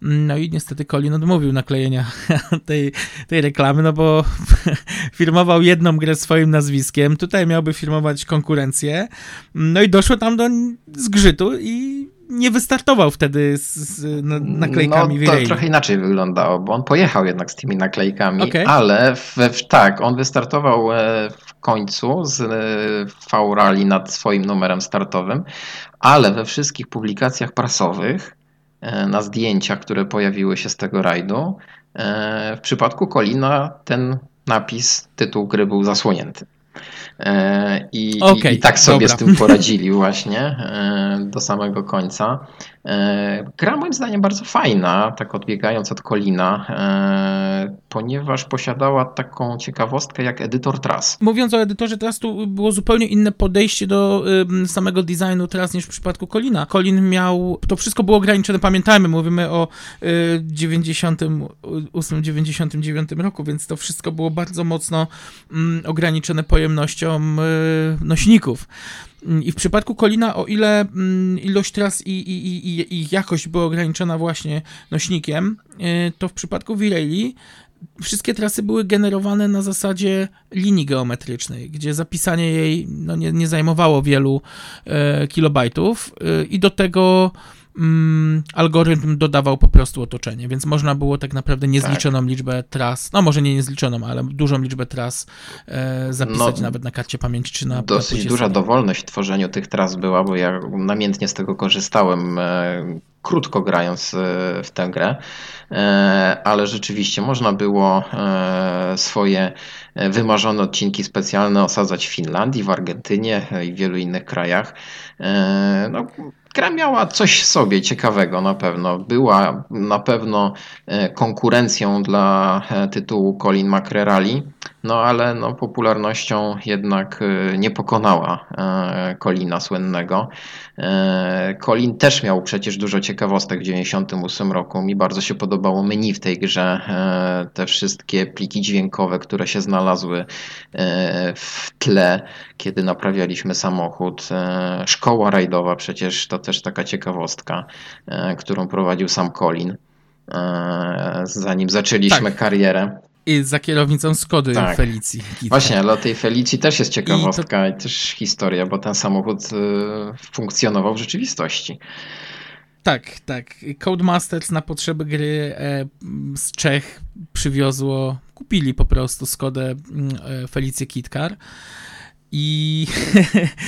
A: No i niestety Colin odmówił naklejenia tej, tej reklamy, no bo firmował jedną grę swoim nazwiskiem, tutaj miałby firmować konkurencję, no i doszło tam do zgrzytu i nie wystartował wtedy z, z naklejkami
B: No to trochę inaczej wyglądało, bo on pojechał jednak z tymi naklejkami, okay. ale w, w, tak, on wystartował e, końcu z e, V-Rally nad swoim numerem startowym, ale we wszystkich publikacjach prasowych e, na zdjęciach, które pojawiły się z tego rajdu, w przypadku Kolina ten napis, tytuł gry był zasłonięty. E, I, okay, i, tak sobie dobra. z tym poradzili właśnie e, do samego końca. E, gra moim zdaniem bardzo fajna, tak odbiegając od Kolina, ponieważ posiadała taką ciekawostkę jak edytor tras.
A: Mówiąc o edytorze tras, tu było zupełnie inne podejście do samego designu tras niż w przypadku Kolina. Kolin miał, to wszystko było ograniczone, pamiętajmy, mówimy o 98-99 roku, więc to wszystko było bardzo mocno ograniczone pojemnością nośników. I w przypadku Kolina, o ile mm, ilość tras i, i, i, i jakość była ograniczona właśnie nośnikiem, y, to w przypadku Virelli wszystkie trasy były generowane na zasadzie linii geometrycznej, gdzie zapisanie jej no, nie, nie zajmowało wielu e, kilobajtów e, i do tego mm, algorytm dodawał po prostu otoczenie, więc można było tak naprawdę niezliczoną tak. liczbę tras, no może nie niezliczoną, ale dużą liczbę tras e, zapisać no, nawet na karcie pamięci czy na
B: Dosyć duża sobie. dowolność w tworzeniu tych tras była, bo ja namiętnie z tego korzystałem, e, krótko grając e, w tę grę, e, ale rzeczywiście można było e, swoje wymarzone odcinki specjalne osadzać w Finlandii, w Argentynie i w wielu innych krajach. No, Gra miała coś w sobie ciekawego na pewno. Była na pewno e, konkurencją dla e, tytułu Colin McRae no ale no, popularnością jednak e, nie pokonała Colina słynnego. Colin też miał przecież dużo ciekawostek w 1998 roku. Mi bardzo się podobało menu w tej grze. Te wszystkie pliki dźwiękowe, które się znalazły w tle, kiedy naprawialiśmy samochód. Szkoła rajdowa przecież to też taka ciekawostka, e, którą prowadził sam Colin, e, zanim zaczęliśmy tak. karierę.
A: I za kierownicą Skody tak. Felicji.
B: Właśnie, ale o tej Felicji też jest ciekawostka i, to... i też historia, bo ten samochód e, funkcjonował w rzeczywistości.
A: Tak, tak. Codemasters na potrzeby gry z Czech przywiozło, kupili po prostu Skodę Felicję Kitcar. I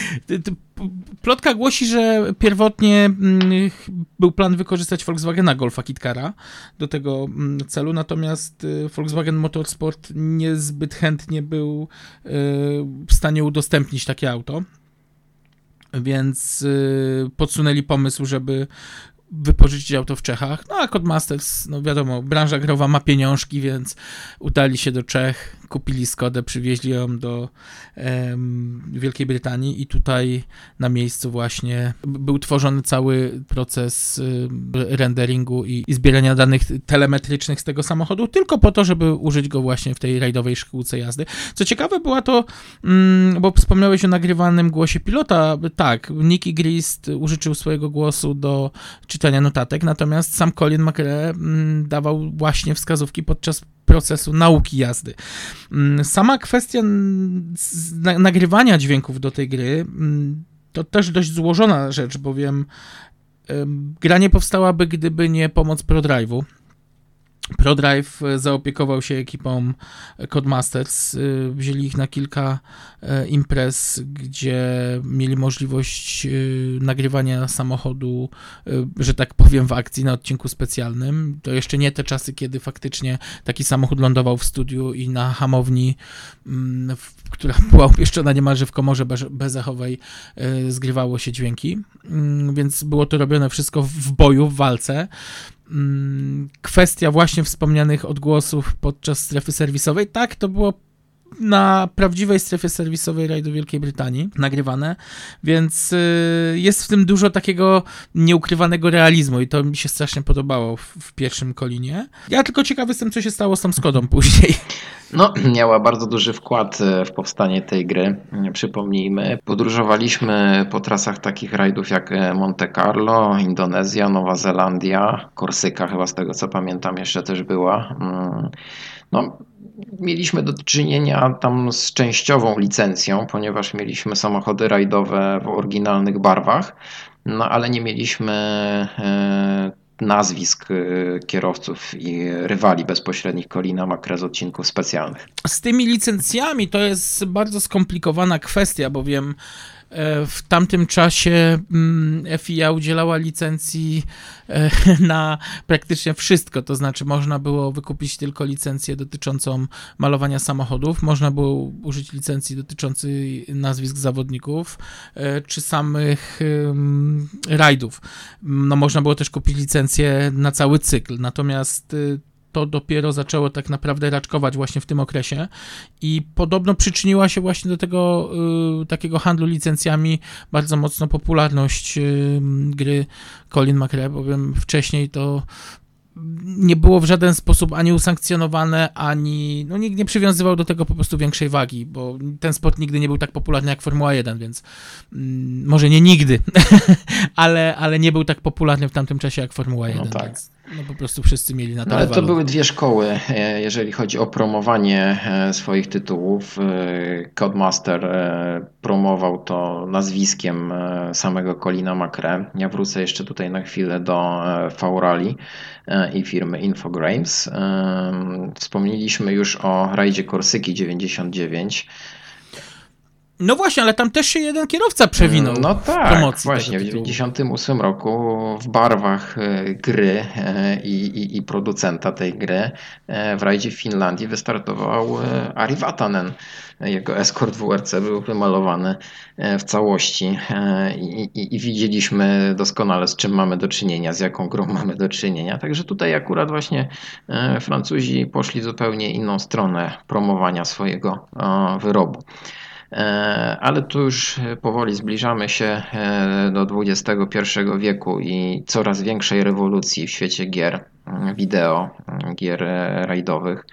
A: plotka głosi, że pierwotnie mm, był plan wykorzystać Volkswagena Golfa Kitkara do tego mm, celu, natomiast y, Volkswagen Motorsport niezbyt chętnie był y, w stanie udostępnić takie auto. Więc y, podsunęli pomysł, żeby wypożyczyć auto w Czechach. No a Codemasters, no wiadomo, branża growa ma pieniążki, więc udali się do Czech, kupili Skodę, przywieźli ją do Wielkiej Brytanii i tutaj na miejscu właśnie był tworzony cały proces renderingu i, i, zbierania danych telemetrycznych z tego samochodu, tylko po to, żeby użyć go właśnie w tej rajdowej szkółce jazdy. Co ciekawe była to, um, bo wspomniałeś o nagrywanym głosie pilota, tak, Nicky Grist użyczył swojego głosu do czytania notatek, natomiast sam Colin McRae mm, dawał właśnie wskazówki podczas procesu nauki jazdy. Mm, sama kwestia nagrywania dźwięków do tej gry mm, to też dość złożona rzecz, bowiem gra nie powstałaby, gdyby nie pomoc ProDrive'u. ProDrive e, zaopiekował się ekipą Codemasters. E, wzięli ich na kilka e, imprez, gdzie mieli możliwość nagrywania samochodu, że tak powiem, w akcji na odcinku specjalnym. To jeszcze nie te czasy, kiedy faktycznie taki samochód lądował w studiu i na hamowni, mm, która była umieszczona niemalże w komorze bezechowej, zgrywało się dźwięki. Mm, więc było to robione wszystko w boju, w walce. Mm, kwestia właśnie wspomnianych odgłosów podczas strefy serwisowej, tak, to było na prawdziwej strefie serwisowej rajdu Wielkiej Brytanii nagrywane, więc y, jest w tym dużo takiego nieukrywanego realizmu i to mi się strasznie podobało w, w pierwszym Kolinie. Ja tylko ciekawy jestem, co się stało z tą Skodą później.
B: No, miała bardzo duży wkład e, w powstanie tej gry. Przypomnijmy, podróżowaliśmy po trasach takich rajdów jak e, Monte Carlo, Indonezja, Nowa Zelandia, Korsyka chyba z tego co pamiętam jeszcze też była. Mm, no, mieliśmy do czynienia tam z częściową licencją, ponieważ mieliśmy samochody rajdowe w oryginalnych barwach, no ale nie mieliśmy e, nazwisk y, kierowców i rywali bezpośrednich Colina Macre z odcinków specjalnych.
A: Z tymi licencjami to jest bardzo skomplikowana kwestia, bowiem E, w tamtym czasie mm, FIA udzielała licencji e, na praktycznie wszystko, to znaczy można było wykupić tylko licencję dotyczącą malowania samochodów, można było użyć licencji dotyczącej nazwisk zawodników, e, czy samych rajdów. No, można było też kupić licencję na cały cykl, natomiast to dopiero zaczęło tak naprawdę raczkować właśnie w tym okresie i podobno przyczyniła się właśnie do tego y, takiego handlu licencjami bardzo mocno popularność y, gry Colin McRae, bowiem wcześniej to nie było w żaden sposób ani usankcjonowane, ani no, nikt nie przywiązywał do tego po prostu większej wagi, bo ten sport nigdy nie był tak popularny jak Formuła 1, więc mm, może nie nigdy, ale, ale nie był tak popularny w tamtym czasie jak Formuła 1. No tak. Więc, no po prostu wszyscy mieli na to.
B: No, ale to były dwie szkoły, e, jeżeli chodzi o promowanie e, swoich tytułów. E, Codemaster promował to nazwiskiem samego Colina Macre. Ja wrócę jeszcze tutaj na chwilę do Faurali i firmy Infogrames. Wspomnieliśmy już o rajdzie Korsyki 99.
A: No właśnie, ale tam też się jeden kierowca przewinął.
B: No tak, właśnie. W 1998 roku w barwach e, gry e, i, i, i, producenta tej gry e, w rajdzie w Finlandii wystartował Ari Vatanen. Jego Escort WRC był wymalowany w całości i, i widzieliśmy doskonale z czym mamy do czynienia, z jaką grą mamy do czynienia. Także tutaj akurat właśnie Francuzi poszli zupełnie inną stronę promowania swojego wyrobu. E, ale tu już powoli zbliżamy się e, do XXI wieku i coraz większej rewolucji w świecie gier wideo, gier rajdowych.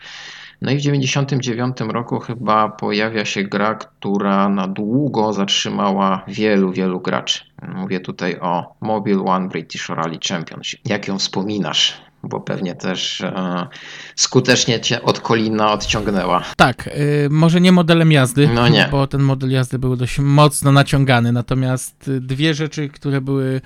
B: No i w 1999 roku chyba pojawia się gra, która na długo zatrzymała wielu, wielu graczy. Mówię tutaj o Mobile One British Rally Championship. Jak ją wspominasz? Bo pewnie też e, skutecznie cię od Kolina odciągnęła.
A: Tak, y, może nie modelem jazdy, no nie. bo ten model jazdy był dość mocno naciągany, natomiast dwie rzeczy, które były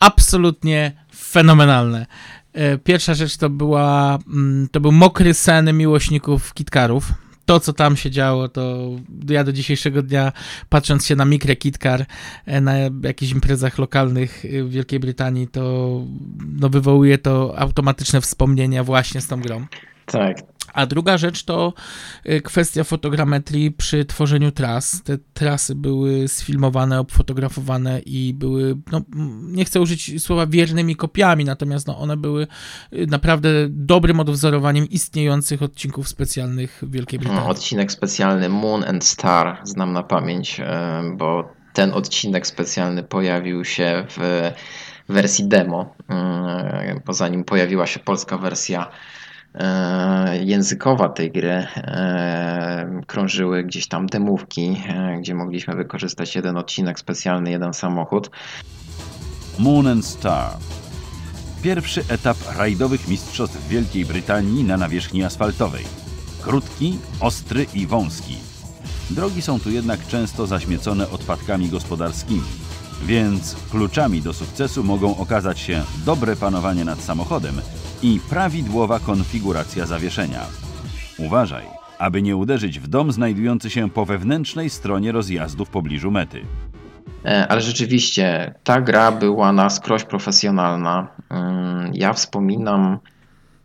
A: absolutnie fenomenalne. E, pierwsza rzecz to była, mm, to był mokry sen miłośników kitkarów to, co tam się działo, to ja do dzisiejszego dnia, patrząc się na Mikre Kitkar e, na jakichś imprezach lokalnych w Wielkiej Brytanii, to no, wywołuje to automatyczne wspomnienia właśnie z tą grą.
B: Tak,
A: a druga rzecz to y, kwestia fotogrametrii przy tworzeniu tras. Te trasy były sfilmowane, obfotografowane i były, no, nie chcę użyć słowa wiernymi kopiami, natomiast no, one były y, naprawdę dobrym odwzorowaniem istniejących odcinków specjalnych w Wielkiej Brytanii.
B: No, odcinek specjalny Moon and Star znam na pamięć, e, bo ten odcinek specjalny pojawił się w wersji demo, bo zanim pojawiła się polska wersja językowa tej gry e, krążyły gdzieś tam demówki, e, gdzie mogliśmy wykorzystać jeden odcinek specjalny, jeden samochód.
C: Moon and Star. Pierwszy etap rajdowych mistrzostw Wielkiej Brytanii na nawierzchni asfaltowej. Krótki, ostry i wąski. Drogi są tu jednak często zaśmiecone odpadkami gospodarskimi, więc kluczami do sukcesu mogą okazać się dobre panowanie nad samochodem i prawidłowa konfiguracja zawieszenia. Uważaj, aby nie uderzyć w dom znajdujący się po wewnętrznej stronie rozjazdu w pobliżu mety.
B: E, ale rzeczywiście ta gra była na skroś profesjonalna. Mm, ja wspominam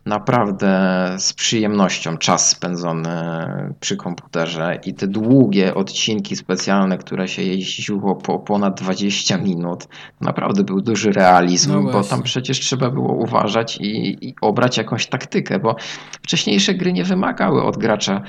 B: naprawdę z przyjemnością czas spędzony przy komputerze i te długie odcinki specjalne, które się jeździło po ponad 20 minut, naprawdę był duży realizm, no bo tam przecież trzeba było uważać i, i obrać jakąś taktykę, bo wcześniejsze gry nie wymagały od gracza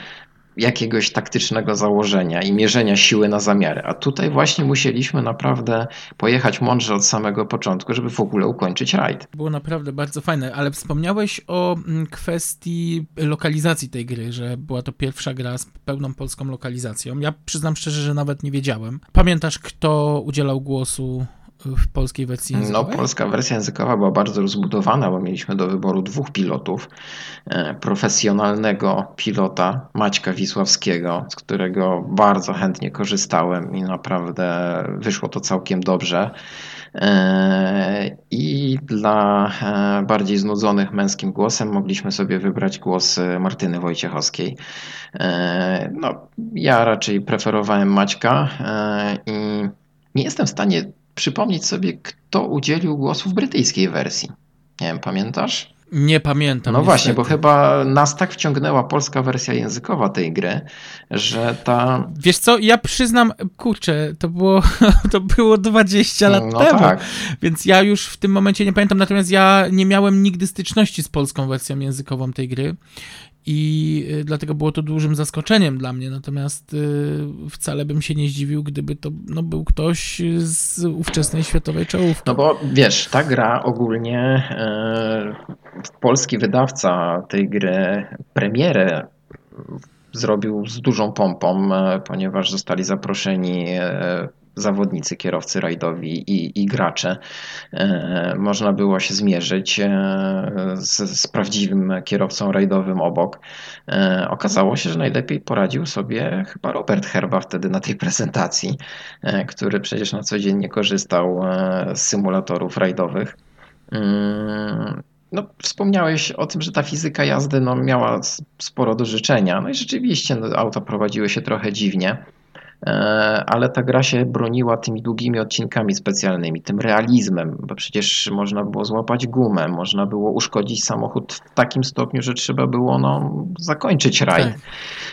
B: jakiegoś taktycznego założenia i mierzenia siły na zamiary. A tutaj właśnie musieliśmy naprawdę pojechać mądrze od samego początku, żeby w ogóle ukończyć rajd.
A: Było naprawdę bardzo fajne, ale wspomniałeś o mm, kwestii lokalizacji tej gry, że była to pierwsza gra z pełną polską lokalizacją. Ja przyznam szczerze, że nawet nie wiedziałem. Pamiętasz, kto udzielał głosu w polskiej wersji
B: No,
A: językowej?
B: polska wersja językowa była bardzo rozbudowana, bo mieliśmy do wyboru dwóch pilotów. E, Profesjonalnego pilota Maćka Wisławskiego, z którego bardzo chętnie korzystałem i naprawdę wyszło to całkiem dobrze. E, I dla e, bardziej znudzonych męskim głosem mogliśmy sobie wybrać głos Martyny Wojciechowskiej. No, ja raczej preferowałem Maćka i nie jestem w stanie przypomnieć sobie, kto udzielił głosu w brytyjskiej wersji. Nie wiem, pamiętasz?
A: Nie pamiętam.
B: No
A: niestety.
B: właśnie, bo chyba nas tak wciągnęła polska wersja językowa tej gry, że ta.
A: Wiesz co, ja przyznam, kurczę, to było, to było 20 lat
B: No
A: temu,
B: tak.
A: więc ja już w tym momencie nie pamiętam, natomiast ja nie miałem nigdy styczności z polską wersją językową tej gry i y, dlatego było to dużym zaskoczeniem dla mnie, natomiast y, wcale bym się nie zdziwił, gdyby to no, był ktoś z ówczesnej światowej czołówki.
B: No bo wiesz, ta gra ogólnie, e, polski wydawca tej gry premierę zrobił z dużą pompą, e, ponieważ zostali zaproszeni e, zawodnicy, kierowcy rajdowi i, i gracze. E, Można było się zmierzyć e, z, z prawdziwym kierowcą rajdowym obok. E, Okazało się, że najlepiej poradził sobie chyba Robert Herba wtedy na tej prezentacji, który przecież na co dzień nie korzystał z symulatorów rajdowych. No, wspomniałeś o tym, że ta fizyka jazdy no, miała sporo do życzenia. No i rzeczywiście no, auta prowadziły się trochę dziwnie, ale ta gra się broniła tymi długimi odcinkami specjalnymi, tym realizmem, bo przecież można było złapać gumę, można było uszkodzić samochód w takim stopniu, że trzeba było no, zakończyć rajd.
A: Tak.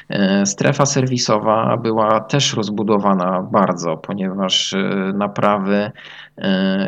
B: E, Strefa serwisowa była też rozbudowana bardzo, ponieważ e, naprawy e,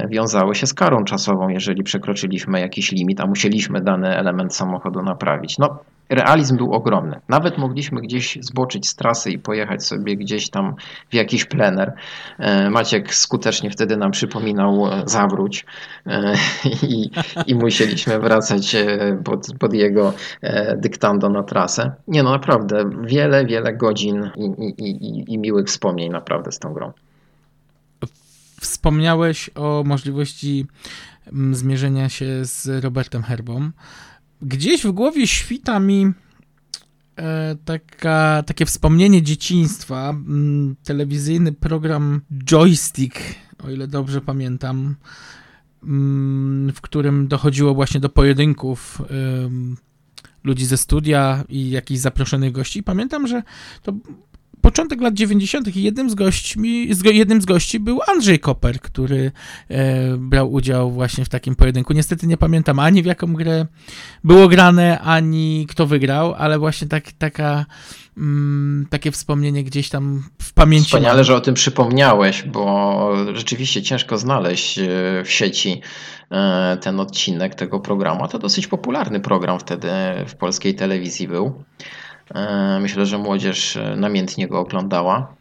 B: wiązały się z karą czasową, jeżeli przekroczyliśmy jakiś limit, a musieliśmy dany element samochodu naprawić. No, realizm był ogromny. Nawet mogliśmy gdzieś zboczyć z trasy i pojechać sobie gdzieś tam w jakiś plener. E, Maciek skutecznie wtedy nam przypominał e, zawróć e, i, i musieliśmy wracać e, pod, pod jego e, dyktando na trasę. Nie no, naprawdę, wiele, wiele godzin i, i, i miłych wspomnień naprawdę z tą grą.
A: Wspomniałeś o możliwości mm, zmierzenia się z Robertem Herbą. Gdzieś w głowie świta mi e, taka, takie wspomnienie dzieciństwa. Mm, Telewizyjny program Joystick, o ile dobrze pamiętam, mm, w którym dochodziło właśnie do pojedynków ludzi ze studia i jakichś zaproszonych gości. Pamiętam, że to początek lat 90. i jednym z gośćmi, z, jednym z gości był Andrzej Koper, który e, brał udział właśnie w takim pojedynku. Niestety nie pamiętam ani w jaką grę było grane, ani kto wygrał, ale właśnie tak, taka, mm, takie wspomnienie gdzieś tam w pamięci.
B: Wspaniale, że o tym przypomniałeś, bo rzeczywiście ciężko znaleźć e, w sieci e, ten odcinek tego programu. A to dosyć popularny program wtedy w polskiej telewizji był. E, Myślę, że młodzież e, namiętnie go oglądała.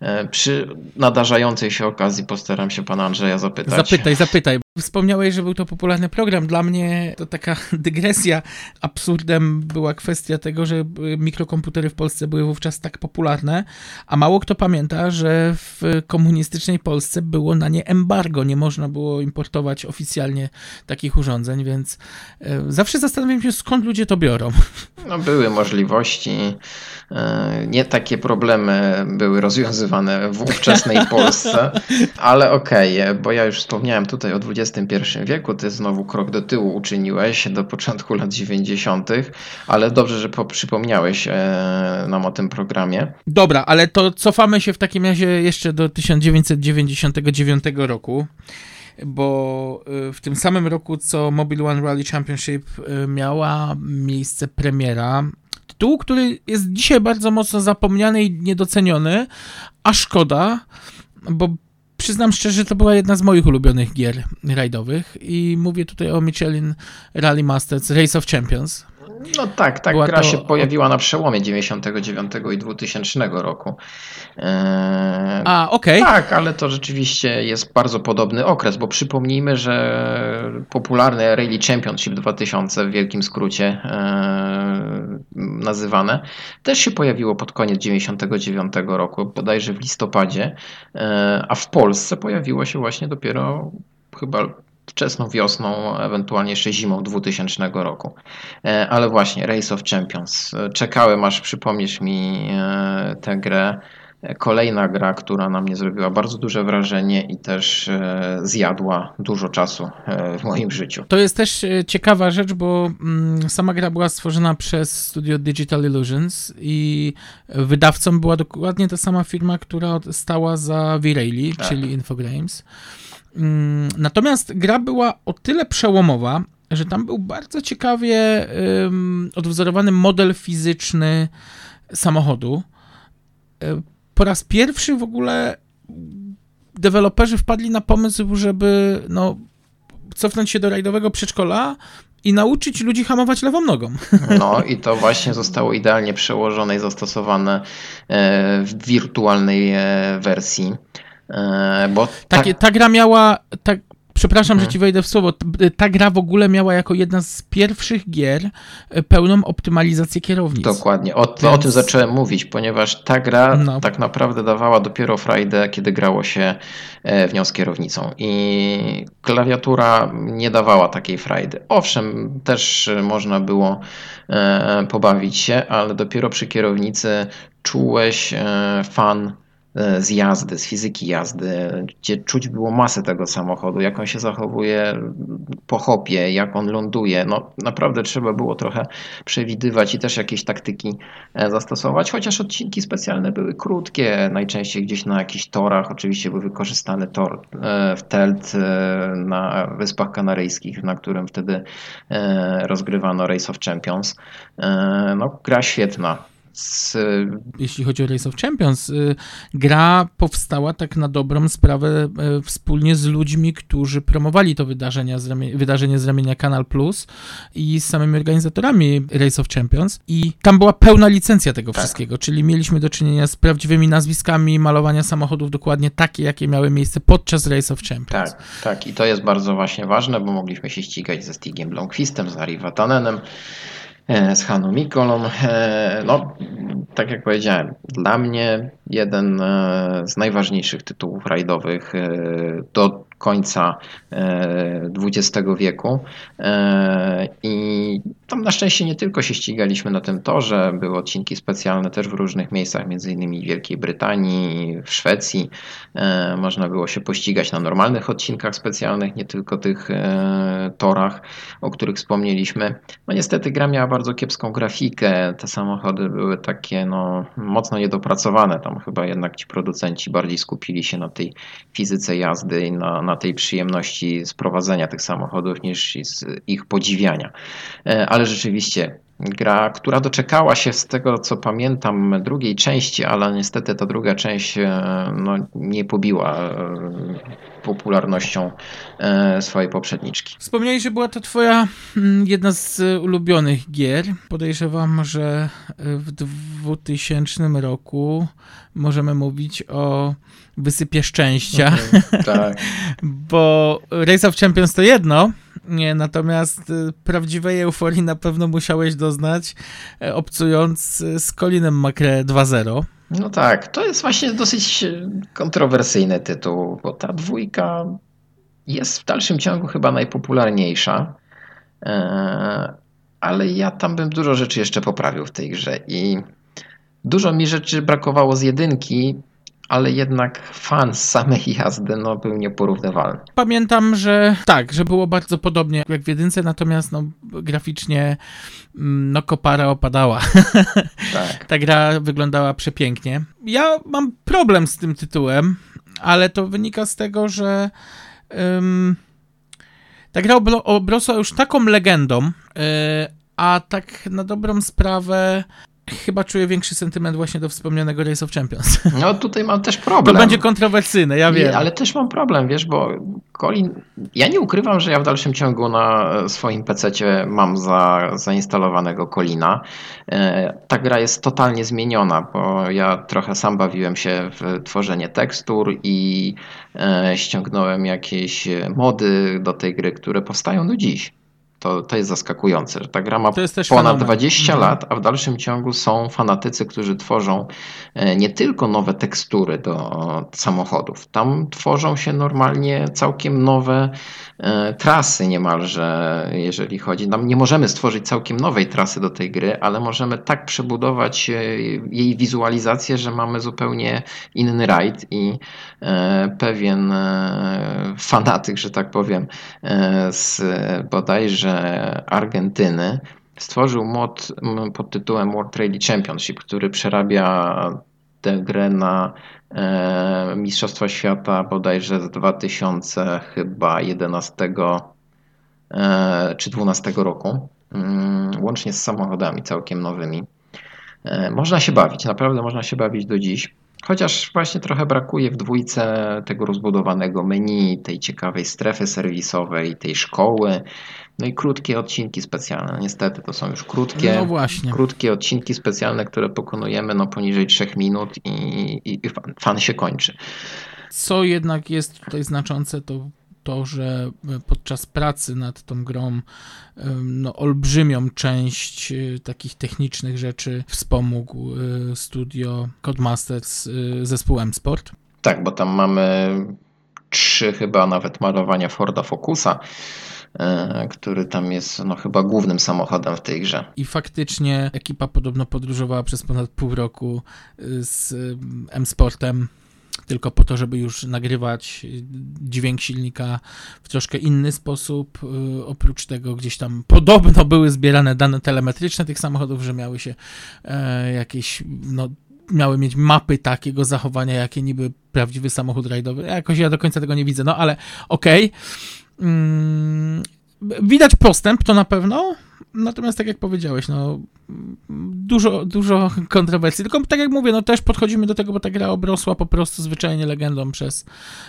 B: E, Przy nadarzającej się okazji postaram się pana Andrzeja zapytać.
A: Zapytaj, zapytaj. Wspomniałeś, że był to popularny program. Dla mnie to taka dygresja. Absurdem była kwestia tego, że mikrokomputery w Polsce były wówczas tak popularne, a mało kto pamięta, że w komunistycznej Polsce było na nie embargo. Nie można było importować oficjalnie takich urządzeń, więc y, zawsze zastanawiam się, skąd ludzie to biorą.
B: No, były możliwości. e, Nie takie problemy były rozwiązywane w ówczesnej Polsce, ale okej, bo ja już wspomniałem tutaj o XXI wieku, ty znowu krok do tyłu uczyniłeś do początku lat 90., ale dobrze, że po- przypomniałeś e, nam o tym programie.
A: Dobra, ale to cofamy się w takim razie jeszcze do 1999 roku, bo y, w tym samym roku, co Mobile One Rally Championship y, miała miejsce premiera tytułu, który jest dzisiaj bardzo mocno zapomniany i niedoceniony, a szkoda, bo przyznam szczerze, to była jedna z moich ulubionych gier rajdowych i mówię tutaj o Michelin Rally Masters Race of Champions.
B: No tak, tak. gra to... się pojawiła na przełomie 99 i 2000 roku.
A: Eee, A, okej.
B: Okay. Tak, ale to rzeczywiście jest bardzo podobny okres, bo przypomnijmy, że popularne Rally Championship 2000 w wielkim skrócie e, nazywane też się pojawiło pod koniec 99 roku, bodajże w listopadzie, e, a w Polsce pojawiło się właśnie dopiero chyba wczesną wiosną, ewentualnie jeszcze zimą 2000 roku. E, ale właśnie, Race of Champions. Czekałem aż przypomnisz mi tę grę. Kolejna gra, która na mnie zrobiła bardzo duże wrażenie i też e, zjadła dużo czasu e, w moim życiu.
A: To jest też e, ciekawa rzecz, bo mm, sama gra była stworzona przez studio Digital Illusions i wydawcą była dokładnie ta sama firma, która stała za V-Rayleigh, tak. czyli Infogrames. Mm, natomiast gra była o tyle przełomowa, że tam był bardzo ciekawie odwzorowany model fizyczny samochodu po raz pierwszy w ogóle deweloperzy wpadli na pomysł, żeby no, cofnąć się do rajdowego przedszkola i nauczyć ludzi hamować lewą nogą.
B: No i to właśnie zostało idealnie przełożone i zastosowane e, w wirtualnej e, wersji.
A: E, bo ta... ta gra miała, ta, Przepraszam, mhm. że ci wejdę w słowo. Ta gra w ogóle miała jako jedna z pierwszych gier e, pełną optymalizację kierownic.
B: Dokładnie. O, Więc... o tym zacząłem mówić, ponieważ ta gra no. tak naprawdę dawała dopiero frajdę, kiedy grało się e, w nią z kierownicą. I klawiatura nie dawała takiej frajdy. Owszem, też można było e, pobawić się, ale dopiero przy kierownicy czułeś fan E, z jazdy, z fizyki jazdy, gdzie czuć było masę tego samochodu, jak on się zachowuje po hopie, jak on ląduje. No naprawdę trzeba było trochę przewidywać i też jakieś taktyki e, zastosować, chociaż odcinki specjalne były krótkie, najczęściej gdzieś na jakichś torach. Oczywiście był wykorzystany tor e, w Telt na Wyspach Kanaryjskich, na którym wtedy rozgrywano Race of Champions. No, gra świetna
A: z... Jeśli chodzi o Race of Champions, y, gra powstała tak na dobrą sprawę y, wspólnie z ludźmi, którzy promowali to wydarzenie z, ramienia, wydarzenie z ramienia Kanal Plus i z samymi organizatorami Race of Champions i tam była pełna licencja tego tak. wszystkiego, czyli mieliśmy do czynienia z prawdziwymi nazwiskami malowania samochodów dokładnie takie, jakie miały miejsce podczas Race of Champions.
B: Tak, tak i to jest bardzo właśnie ważne, bo mogliśmy się ścigać ze Stigiem Blomqvistem, z Ari Vatanenem, z Haną Mikolą. E, no, tak jak powiedziałem, dla mnie jeden e, z najważniejszych tytułów rajdowych do końca XX e, wieku. E, I tam na szczęście nie tylko się ścigaliśmy na tym torze, były odcinki specjalne też w różnych miejscach, między innymi w Wielkiej Brytanii, w Szwecji. E, można było się pościgać na normalnych odcinkach specjalnych, nie tylko tych torach, o których wspomnieliśmy. No niestety gra miała bardzo kiepską grafikę, te samochody były takie no, mocno niedopracowane, tam chyba jednak ci producenci bardziej skupili się na tej fizyce jazdy i na, na tej przyjemności z prowadzenia tych samochodów niż z ich podziwiania. E, ale rzeczywiście gra, która doczekała się z tego co pamiętam drugiej części, ale niestety ta druga część e, no, nie pobiła e, popularnością swojej poprzedniczki.
A: Wspomniałeś, że była to twoja mm, jedna z ulubionych gier. Podejrzewam, że w 2000 roku możemy mówić o wysypie szczęścia. Okay, tak. Bo Race of Champions to jedno, nie, natomiast y, prawdziwej euforii na pewno musiałeś doznać, e, obcując z Colinem McRae 2.0.
B: No tak, to jest właśnie dosyć kontrowersyjny tytuł, bo ta dwójka jest w dalszym ciągu chyba najpopularniejsza, e, ale ja tam bym dużo rzeczy jeszcze poprawił w tej grze i dużo mi rzeczy brakowało z jedynki, ale jednak fan samej jazdy no, był nieporównywalny.
A: Pamiętam, że tak, że było bardzo podobnie jak w jedynce, natomiast no, graficznie mm, no, kopara opadała. Tak. Ta gra wyglądała przepięknie. Ja mam problem z tym tytułem, ale to wynika z tego, że um, ta gra obrosła już taką legendą, yy, a tak na dobrą sprawę chyba czuję większy sentyment właśnie do wspomnianego Race of Champions.
B: No tutaj mam też problem.
A: To będzie kontrowersyjne, ja wiem.
B: ale też mam problem, wiesz, bo Colin, ja nie ukrywam, że ja w dalszym ciągu na swoim PC mam za, zainstalowanego Colina. E, ta gra jest totalnie zmieniona, bo ja trochę sam bawiłem się w tworzenie tekstur i e, ściągnąłem jakieś mody do tej gry, które powstają do dziś. To, to jest zaskakujące, że ta gra ma ponad fenomen. 20 mhm. lat, a w dalszym ciągu są fanatycy, którzy tworzą e, nie tylko nowe tekstury do samochodów. Tam tworzą się normalnie całkiem nowe e, trasy niemalże, jeżeli chodzi. Nam nie możemy stworzyć całkiem nowej trasy do tej gry, ale możemy tak przebudować e, jej wizualizację, że mamy zupełnie inny rajd i pewien fanatyk, że tak powiem, z bodajże Argentyny stworzył mod pod tytułem World Rally Championship, który przerabia tę grę na e, Mistrzostwa Świata bodajże z 2000 chyba 11 e, czy 12 roku, mm, łącznie z samochodami całkiem nowymi. E, można się bawić, naprawdę można się bawić do dziś. Chociaż właśnie trochę brakuje w dwójce tego rozbudowanego menu, tej ciekawej strefy serwisowej, tej szkoły, no i krótkie odcinki specjalne. Niestety to są już krótkie, no właśnie. krótkie odcinki specjalne, które pokonujemy no poniżej 3 minut i, i, i fan, fan się kończy.
A: Co jednak jest tutaj znaczące, to to, że podczas pracy nad tą grą no, olbrzymią część y, takich technicznych rzeczy wspomógł y, studio Codemasters y, zespołem Sport.
B: Tak, bo tam mamy trzy chyba nawet malowania Forda Focusa E, który tam jest no, chyba głównym samochodem w tej grze.
A: I faktycznie ekipa podobno podróżowała przez ponad pół roku z M-Sportem tylko po to, żeby już nagrywać dźwięk silnika w troszkę inny sposób. Y, oprócz tego gdzieś tam podobno były zbierane dane telemetryczne tych samochodów, że miały się e, jakieś, no, miały mieć mapy takiego zachowania, jakie niby prawdziwy samochód rajdowy. Jakoś ja do końca tego nie widzę, no ale okej. Okay. Mm, widać postęp, to na pewno. Natomiast tak jak powiedziałeś, no dużo, dużo kontrowersji. Tylko tak jak mówię, no też podchodzimy do tego, bo ta gra obrosła po prostu zwyczajnie legendą przez,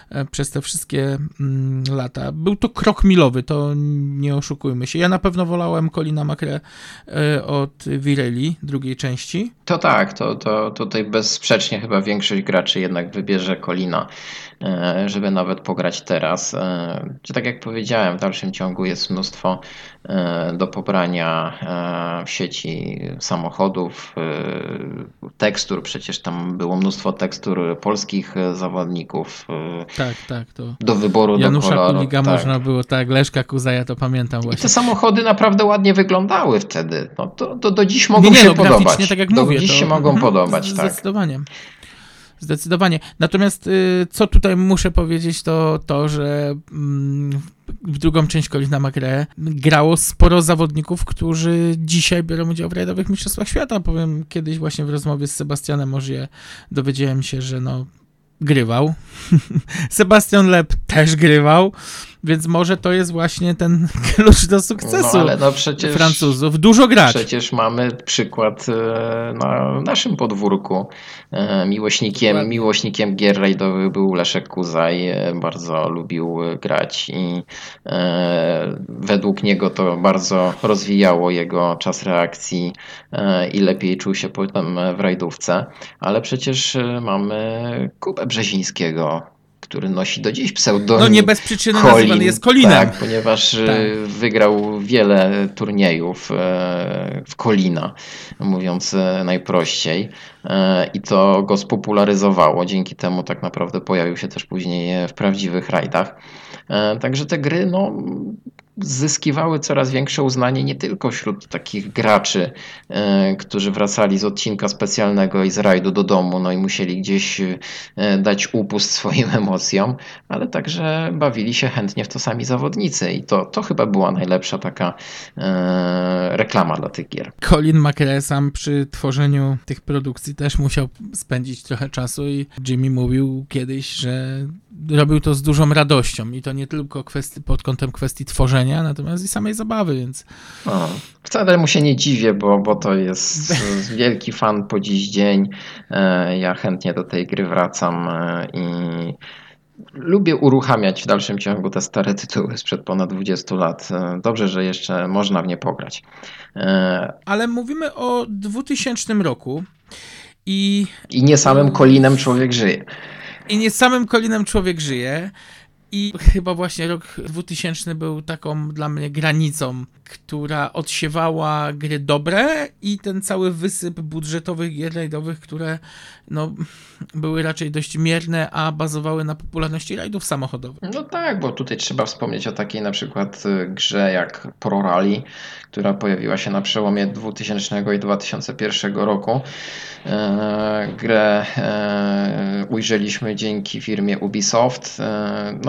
A: e, przez te wszystkie mm, lata. Był to krok milowy, to nie oszukujmy się. Ja na pewno wolałem Colina Macre e, od Virelli, drugiej części.
B: To tak, to, to tutaj bezsprzecznie chyba większość graczy jednak wybierze Colina, e, żeby nawet pograć teraz. Czy tak jak powiedziałem, w dalszym ciągu jest mnóstwo do pobrania w sieci samochodów, y, tekstur, przecież tam było mnóstwo tekstur polskich zawodników.
A: Y, tak, tak. To
B: do wyboru
A: Janusza
B: do koloru.
A: Kuliga tak. można było, tak, Leszka Kuzaja to pamiętam właśnie.
B: I te samochody naprawdę ładnie wyglądały wtedy. No, to, to do dziś mogą nie, nie, się no, podobać.
A: tak jak do mówię.
B: Dziś to... się mogą mhm, podobać, tak.
A: Zdecydowanie. Natomiast y, co tutaj muszę powiedzieć, to to, że mm, w drugą część Colina McRae grało sporo zawodników, którzy dzisiaj biorą udział w rajdowych mistrzostwach świata. Powiem kiedyś właśnie w rozmowie z Sebastianem Może dowiedziałem się, że no grywał. Sebastian Leb też grywał. Więc może to jest właśnie ten klucz do sukcesu no, ale no przecież, Francuzów. Dużo grać.
B: Przecież mamy przykład e, na naszym podwórku. E, miłośnikiem, miłośnikiem gier rajdowych był Leszek Kuzaj. E, bardzo lubił grać i według niego to bardzo rozwijało jego czas reakcji i lepiej czuł się potem w rajdówce. Ale przecież mamy Kubę Brzezińskiego, który nosi do dziś pseudonim
A: No nie bez przyczyny Colin, nazywany jest Colinem.
B: Tak, ponieważ e, tak. wygrał wiele turniejów e, w Colina, mówiąc e, najprościej. I to go spopularyzowało. Dzięki temu tak naprawdę pojawił się też później w prawdziwych rajdach. Także te gry, no, zyskiwały coraz większe uznanie nie tylko wśród takich graczy, e, którzy wracali z odcinka specjalnego i z rajdu do domu, no i musieli gdzieś e, dać upust swoim emocjom, ale także bawili się chętnie w to sami zawodnicy i to, to chyba była najlepsza taka e, reklama dla tych gier.
A: Colin McRae sam przy tworzeniu tych produkcji też musiał spędzić trochę czasu i Jimmy mówił kiedyś, że robił to z dużą radością i to nie tylko kwestii, pod kątem kwestii tworzenia, natomiast i samej zabawy, więc...
B: O, wcale mu się nie dziwię, bo, bo to jest wielki fan po dziś dzień. E, ja chętnie do tej gry wracam e, i lubię uruchamiać w dalszym ciągu te stare tytuły sprzed ponad 20 lat. E, dobrze, że jeszcze można w nie pograć.
A: Ale mówimy o 2000 roku i...
B: I nie samym Kolinem człowiek żyje.
A: I nie samym Kolinem człowiek żyje. I chyba właśnie rok 2000 był taką dla mnie granicą, która odsiewała gry dobre i ten cały wysyp budżetowych gier rajdowych, które no, były raczej dość mierne, a bazowały na popularności rajdów samochodowych.
B: No tak, bo tutaj trzeba wspomnieć o takiej na przykład y, grze jak Pro Rally, która pojawiła się na przełomie 2000 i 2001 roku. E, grę e, ujrzeliśmy dzięki firmie Ubisoft. E,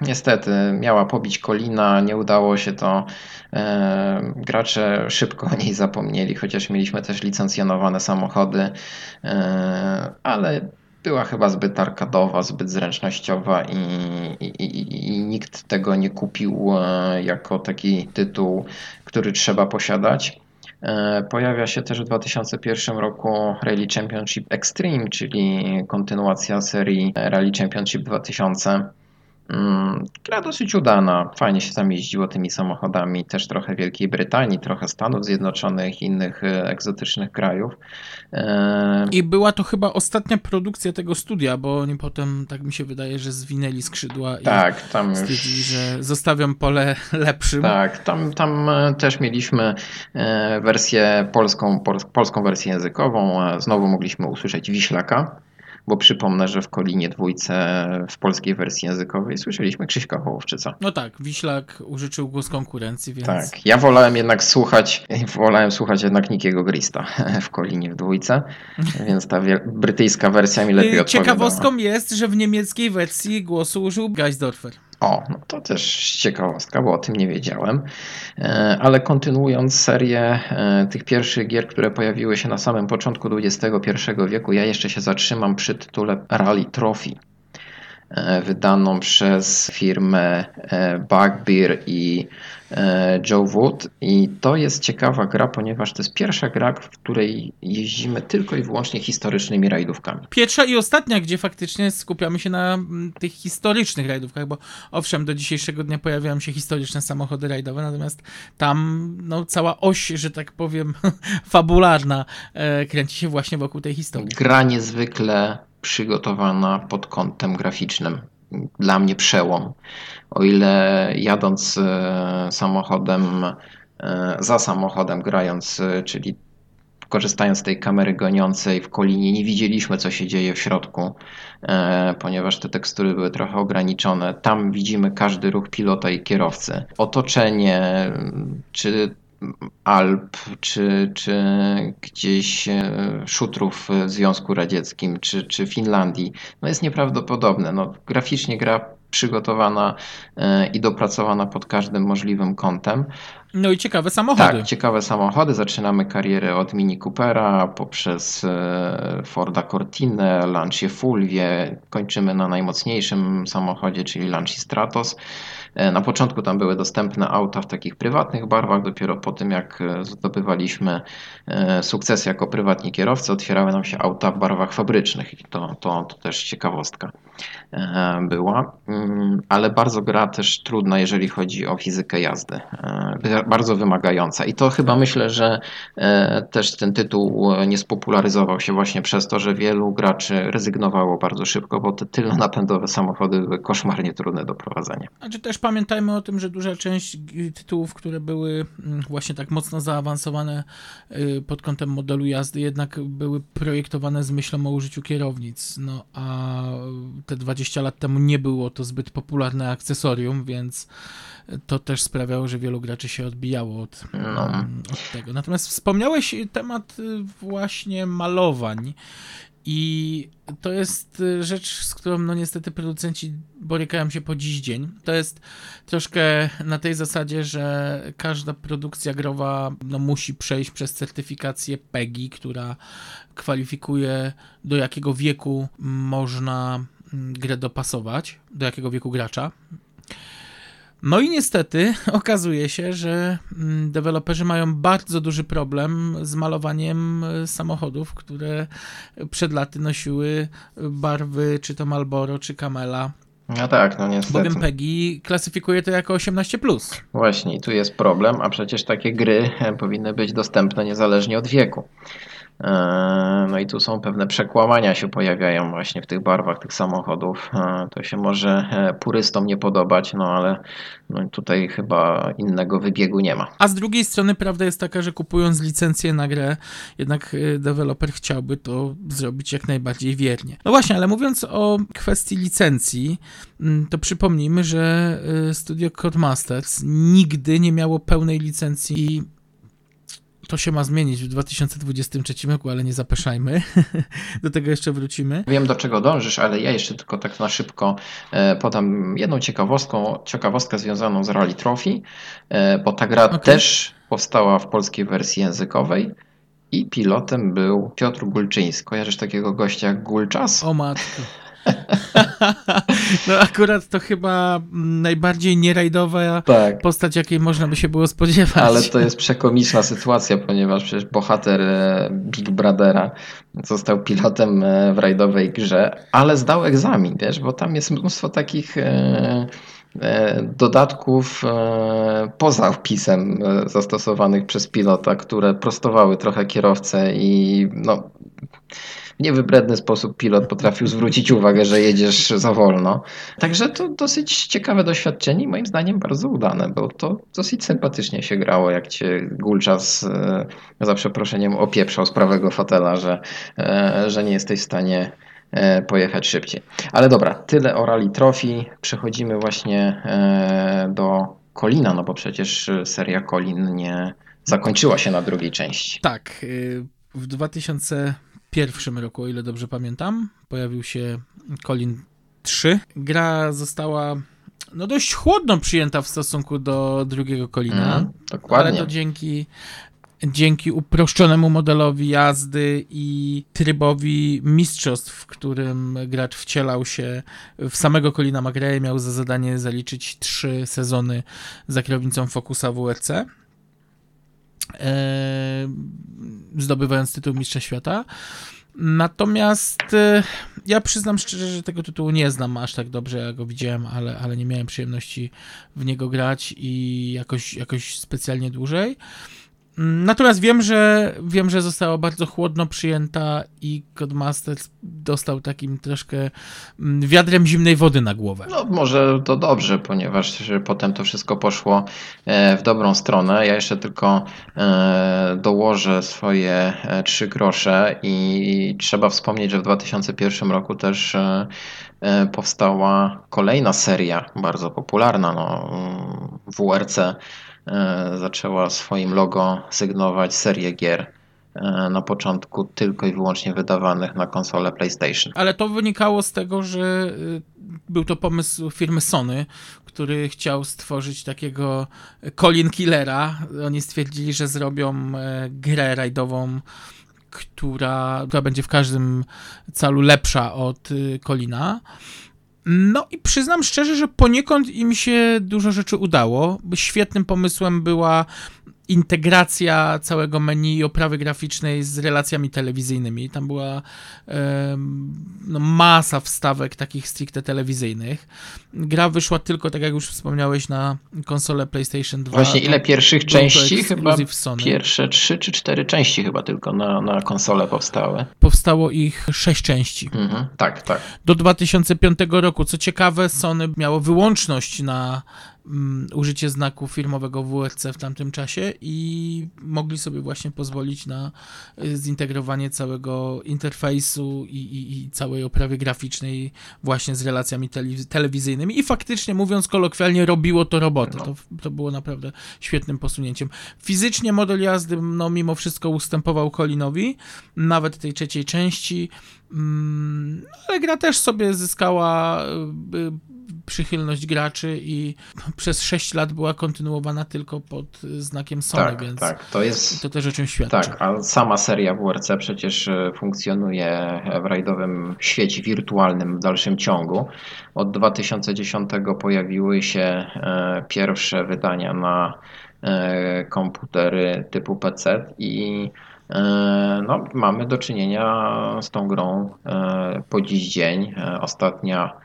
B: niestety miała pobić Kolina, nie udało się to. Gracze szybko o niej zapomnieli, chociaż mieliśmy też licencjonowane samochody, ale była chyba zbyt arkadowa, zbyt zręcznościowa i, i, i, nikt tego nie kupił jako taki tytuł, który trzeba posiadać. E, pojawia się też w 2001 roku Rally Championship Extreme, czyli kontynuacja serii Rally Championship 2000. Mm, gra dosyć udana, fajnie się tam jeździło tymi samochodami, też trochę Wielkiej Brytanii, trochę Stanów Zjednoczonych innych e, egzotycznych krajów.
A: E, I była to chyba ostatnia produkcja tego studia, bo oni potem, tak mi się wydaje, że zwinęli skrzydła
B: tak, i tam
A: stwierdzili, już... że zostawiam pole lepszym.
B: Tak, tam, tam e, też mieliśmy wersję polską, polską wersję językową, znowu mogliśmy usłyszeć Wiślaka bo przypomnę, że w Kolinie dwójce w polskiej wersji językowej słyszeliśmy Krzyśka Hołowczyca.
A: No tak, Wiślak użyczył głos konkurencji, więc...
B: Tak, ja wolałem jednak słuchać, wolałem słuchać jednak Nikiego Grista w Kolinie w dwójce, więc ta brytyjska wersja mi lepiej odpowiadała.
A: Ciekawostką jest, że w niemieckiej wersji głosu użył Geisdorfer.
B: O, no to też ciekawostka, bo o tym nie wiedziałem. E, ale kontynuując serię e, tych pierwszych gier, które pojawiły się na samym początku XXI wieku, ja jeszcze się zatrzymam przy tytule Rally Trophy wydaną przez firmę Bugbear i E, Joe Wood i to jest ciekawa gra, ponieważ to jest pierwsza gra, w której jeździmy tylko i wyłącznie historycznymi rajdówkami.
A: Pierwsza i ostatnia, gdzie faktycznie skupiamy się na mm, tych historycznych rajdówkach, bo owszem, do dzisiejszego dnia pojawiają się historyczne samochody rajdowe, natomiast tam no, cała oś, że tak powiem, fabularna e, kręci się właśnie wokół tej historii.
B: Gra niezwykle przygotowana pod kątem graficznym dla mnie przełom. O ile jadąc e, samochodem, e, za samochodem grając, e, czyli korzystając z tej kamery goniącej w kolinie, nie widzieliśmy, co się dzieje w środku, ponieważ te tekstury były trochę ograniczone. Tam widzimy każdy ruch pilota i kierowcy. Otoczenie, czy Alp, czy, czy gdzieś szutrów w Związku Radzieckim, czy, czy Finlandii, no jest nieprawdopodobne. No, graficznie gra przygotowana e, i dopracowana pod każdym możliwym kątem.
A: No i ciekawe samochody.
B: Tak, ciekawe samochody. Zaczynamy karierę od Mini Coopera poprzez e, Forda Cortinę, Lancia Fulvie. Kończymy na najmocniejszym samochodzie, czyli Lancia Stratos. E, na początku tam były dostępne auta w takich prywatnych barwach, dopiero po tym jak e, zdobywaliśmy e, sukces jako prywatni kierowcy, otwierały nam się auta w barwach fabrycznych i to, to, to też ciekawostka była, mm, ale bardzo gra też trudna, jeżeli chodzi o fizykę jazdy, bardzo wymagająca i to chyba myślę, że też ten tytuł nie spopularyzował się właśnie przez to, że wielu graczy rezygnowało bardzo szybko, bo te tylno-napędowe samochody były koszmarnie trudne do prowadzenia.
A: Znaczy też pamiętajmy o tym, że duża część tytułów, które były mm, właśnie tak mocno zaawansowane y, pod kątem modelu jazdy, jednak były projektowane z myślą o użyciu kierownic. No a te 20 lat temu nie było to zbyt popularne akcesorium, więc to też sprawiało, że wielu graczy się odbijało od, no. od tego. Natomiast wspomniałeś temat y, właśnie malowań. I to jest y, rzecz, z którą no niestety producenci borykają się po dziś dzień. To jest troszkę na tej zasadzie, że każda produkcja growa no, musi przejść przez certyfikację PEGI, która kwalifikuje do jakiego wieku można mm, grę dopasować, do jakiego wieku gracza. No i niestety okazuje się, że mm, deweloperzy mają bardzo duży problem z malowaniem e, samochodów, które przed laty nosiły barwy czy to Malboro, czy Camela.
B: No tak, no niestety.
A: Bowiem PEGI klasyfikuje to jako 18+.
B: Właśnie, tu jest problem, a przecież takie gry powinny być dostępne niezależnie od wieku. E, no i tu są pewne przekłamania się pojawiają właśnie w tych barwach tych samochodów. E, to się może e, purystom nie podobać, no ale no tutaj chyba innego wybiegu nie ma.
A: A z drugiej strony prawda jest taka, że kupując licencję na grę, jednak deweloper chciałby to zrobić jak najbardziej wiernie. No właśnie, ale mówiąc o kwestii licencji, mm, to przypomnijmy, że studio Codemasters nigdy nie miało pełnej licencji to się ma zmienić w 2023 roku, ale nie zapeszajmy. do tego jeszcze wrócimy.
B: Wiem, do czego dążysz, ale ja jeszcze tylko tak na szybko e, podam jedną ciekawostką, ciekawostkę związaną z Rally Trophy, e, bo ta gra okay. też powstała w polskiej wersji językowej i pilotem był Piotr Gulczyński. Kojarzysz takiego gościa jak Gulczas?
A: O matko. No akurat to chyba najbardziej nierajdowa tak. postać, jakiej można by się było spodziewać.
B: Ale to jest przekomiczna sytuacja, ponieważ przecież bohater e, Big Brothera został pilotem e, w rajdowej grze, ale zdał egzamin, wiesz, bo tam jest mnóstwo takich e, dodatków poza wpisem zastosowanych przez pilota, które prostowały trochę kierowcę i no w niewybredny sposób pilot potrafił zwrócić uwagę, że jedziesz za wolno. Także to dosyć ciekawe doświadczenie i moim zdaniem bardzo udane, bo to dosyć sympatycznie się grało, jak cię Gulczas e, za przeproszeniem opieprzał z prawego fotela, że, e, że nie jesteś w stanie e, pojechać szybciej. Ale dobra, tyle o Rally Trophy. Przechodzimy właśnie do Kolina, no bo przecież seria Kolin nie zakończyła się na drugiej części.
A: Tak. Y, w 2000 2001 roku, o ile dobrze pamiętam, pojawił się Colin 3. Gra została no dość chłodno przyjęta w stosunku do drugiego Colina, mm,
B: dokładnie.
A: ale to dzięki dzięki uproszczonemu modelowi jazdy i trybowi mistrzostw, w którym gracz wcielał się w samego Colina McRae, miał za zadanie zaliczyć trzy sezony za kierownicą Focusa WRC. E, zdobywając tytuł Mistrza Świata. Natomiast e, ja przyznam szczerze, że tego tytułu nie znam aż tak dobrze, jak go widziałem, ale, ale nie miałem przyjemności w niego grać i jakoś, jakoś specjalnie dłużej. Natomiast wiem, że wiem, że została bardzo chłodno przyjęta i Codemasters dostał takim troszkę mm, wiadrem zimnej wody na głowę.
B: No może to dobrze, ponieważ potem to wszystko poszło e, w dobrą stronę. Ja jeszcze tylko e, dołożę swoje e, trzy grosze i trzeba wspomnieć, że w 2001 roku też powstała kolejna seria, bardzo popularna, no, WRC E, zaczęła swoim logo sygnować serię gier e, na początku tylko i wyłącznie wydawanych na konsolę PlayStation.
A: Ale to wynikało z tego, że y, był to pomysł firmy Sony, który chciał stworzyć takiego Colin Killera. Oni stwierdzili, że zrobią e, grę rajdową która, która będzie w każdym calu lepsza od Colina. No i przyznam szczerze, że poniekąd im się dużo rzeczy udało. Świetnym pomysłem była integracja całego menu i oprawy graficznej z relacjami telewizyjnymi. Tam była no, masa wstawek takich stricte telewizyjnych. Gra wyszła tylko, tak jak już wspomniałeś, na konsolę PlayStation 2.
B: Właśnie ile pierwszych części? Chyba pierwsze trzy czy cztery części chyba tylko na, na konsolę powstały.
A: Powstało ich sześć części.
B: Mhm, tak, tak.
A: Do 2005 roku. Co ciekawe, Sony miało wyłączność na um, użycie znaku firmowego WRC w tamtym czasie i mogli sobie właśnie pozwolić na y, zintegrowanie całego interfejsu i, i, i całej oprawy graficznej właśnie z relacjami telewizyjnymi i faktycznie mówiąc kolokwialnie robiło to robotę. To, to było naprawdę świetnym posunięciem. Fizycznie model jazdy no mimo wszystko ustępował Colinowi, nawet tej trzeciej części, mm, ale gra też sobie zyskała y, przychylność graczy i przez 6 lat była kontynuowana tylko pod znakiem Sony,
B: tak,
A: więc
B: tak, to, jest,
A: to też o czym świadczy.
B: Tak, a sama seria WRC przecież e, funkcjonuje w rajdowym świecie wirtualnym w dalszym ciągu. Od 2010 pojawiły się e, pierwsze wydania na e, komputery typu PC i no, mamy do czynienia z tą grą po dziś dzień. Ostatnia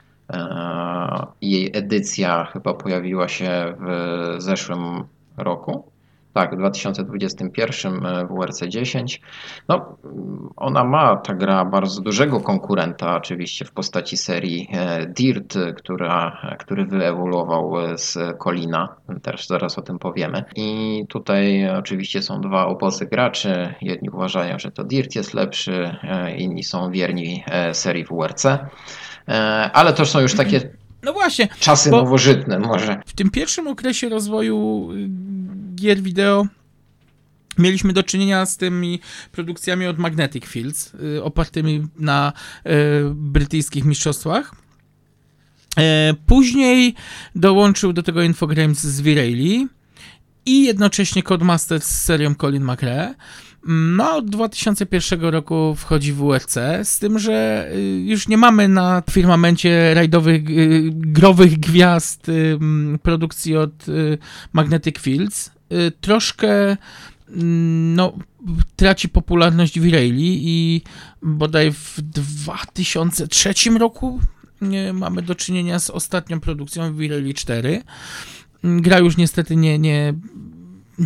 B: jej edycja chyba pojawiła się w zeszłym roku. Tak, w 2021 e, WRC 10. No, ona ma, ta gra, bardzo dużego konkurenta oczywiście w postaci serii e, Dirt, która, który wyewoluował e, z Kolina. Też zaraz o tym powiemy. I tutaj oczywiście są dwa obozy graczy. Jedni uważają, że to Dirt jest lepszy, inni są wierni serii WRC. Ale to są już takie
A: no właśnie.
B: Czasy nowożytne może.
A: W tym pierwszym okresie rozwoju gier wideo mieliśmy do czynienia z tymi produkcjami od Magnetic Fields, y, opartymi na y, brytyjskich mistrzostwach. E, później dołączył do tego Infogrames z Virelli i jednocześnie Codemasters z serią Colin McRae. No, od 2001 roku wchodzi WRC, z tym, że y, już nie mamy na firmamencie rajdowych, growych gwiazd produkcji od Magnetic Fields. Y, troszkę mm, no, traci popularność Virelli i bodaj w 2003 roku mamy do czynienia z ostatnią produkcją Virelli 4. Gra już niestety nie, nie,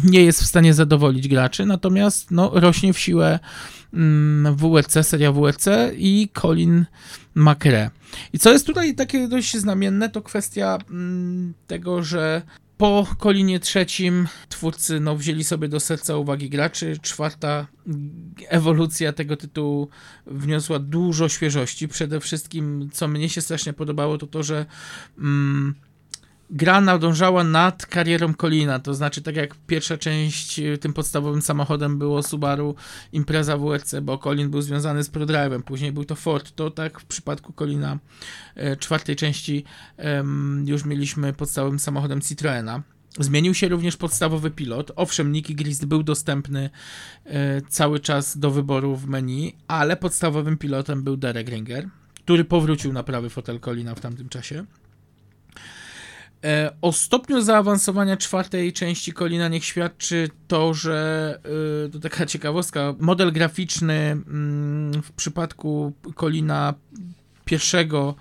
A: nie jest w stanie zadowolić graczy, natomiast no, rośnie w siłę mm, WRC, seria WRC i Colin McRae. I co jest tutaj takie dość znamienne, to kwestia mm, tego, że po Kolinie trzecim twórcy no, wzięli sobie do serca uwagi graczy. Czwarta ewolucja tego tytułu wniosła dużo świeżości. Przede wszystkim, co mnie się strasznie podobało, to to, że mm, gra nadążała nad karierą Kolina, to znaczy tak jak pierwsza część y, tym podstawowym samochodem było Subaru Impreza WRC, bo Colin był związany z ProDrive'em, później był to Ford, to tak w przypadku Colina e, czwartej części już mieliśmy podstawowym samochodem Citroena. Zmienił się również podstawowy pilot. Owszem, Nicky Grist był dostępny e, cały czas do wyboru w menu, ale podstawowym pilotem był Derek Ringer, który powrócił na prawy fotel Colina w tamtym czasie. E, o stopniu zaawansowania czwartej części Kolina niech świadczy to, że e, to taka ciekawostka, model graficzny mm, w przypadku Kolina pierwszego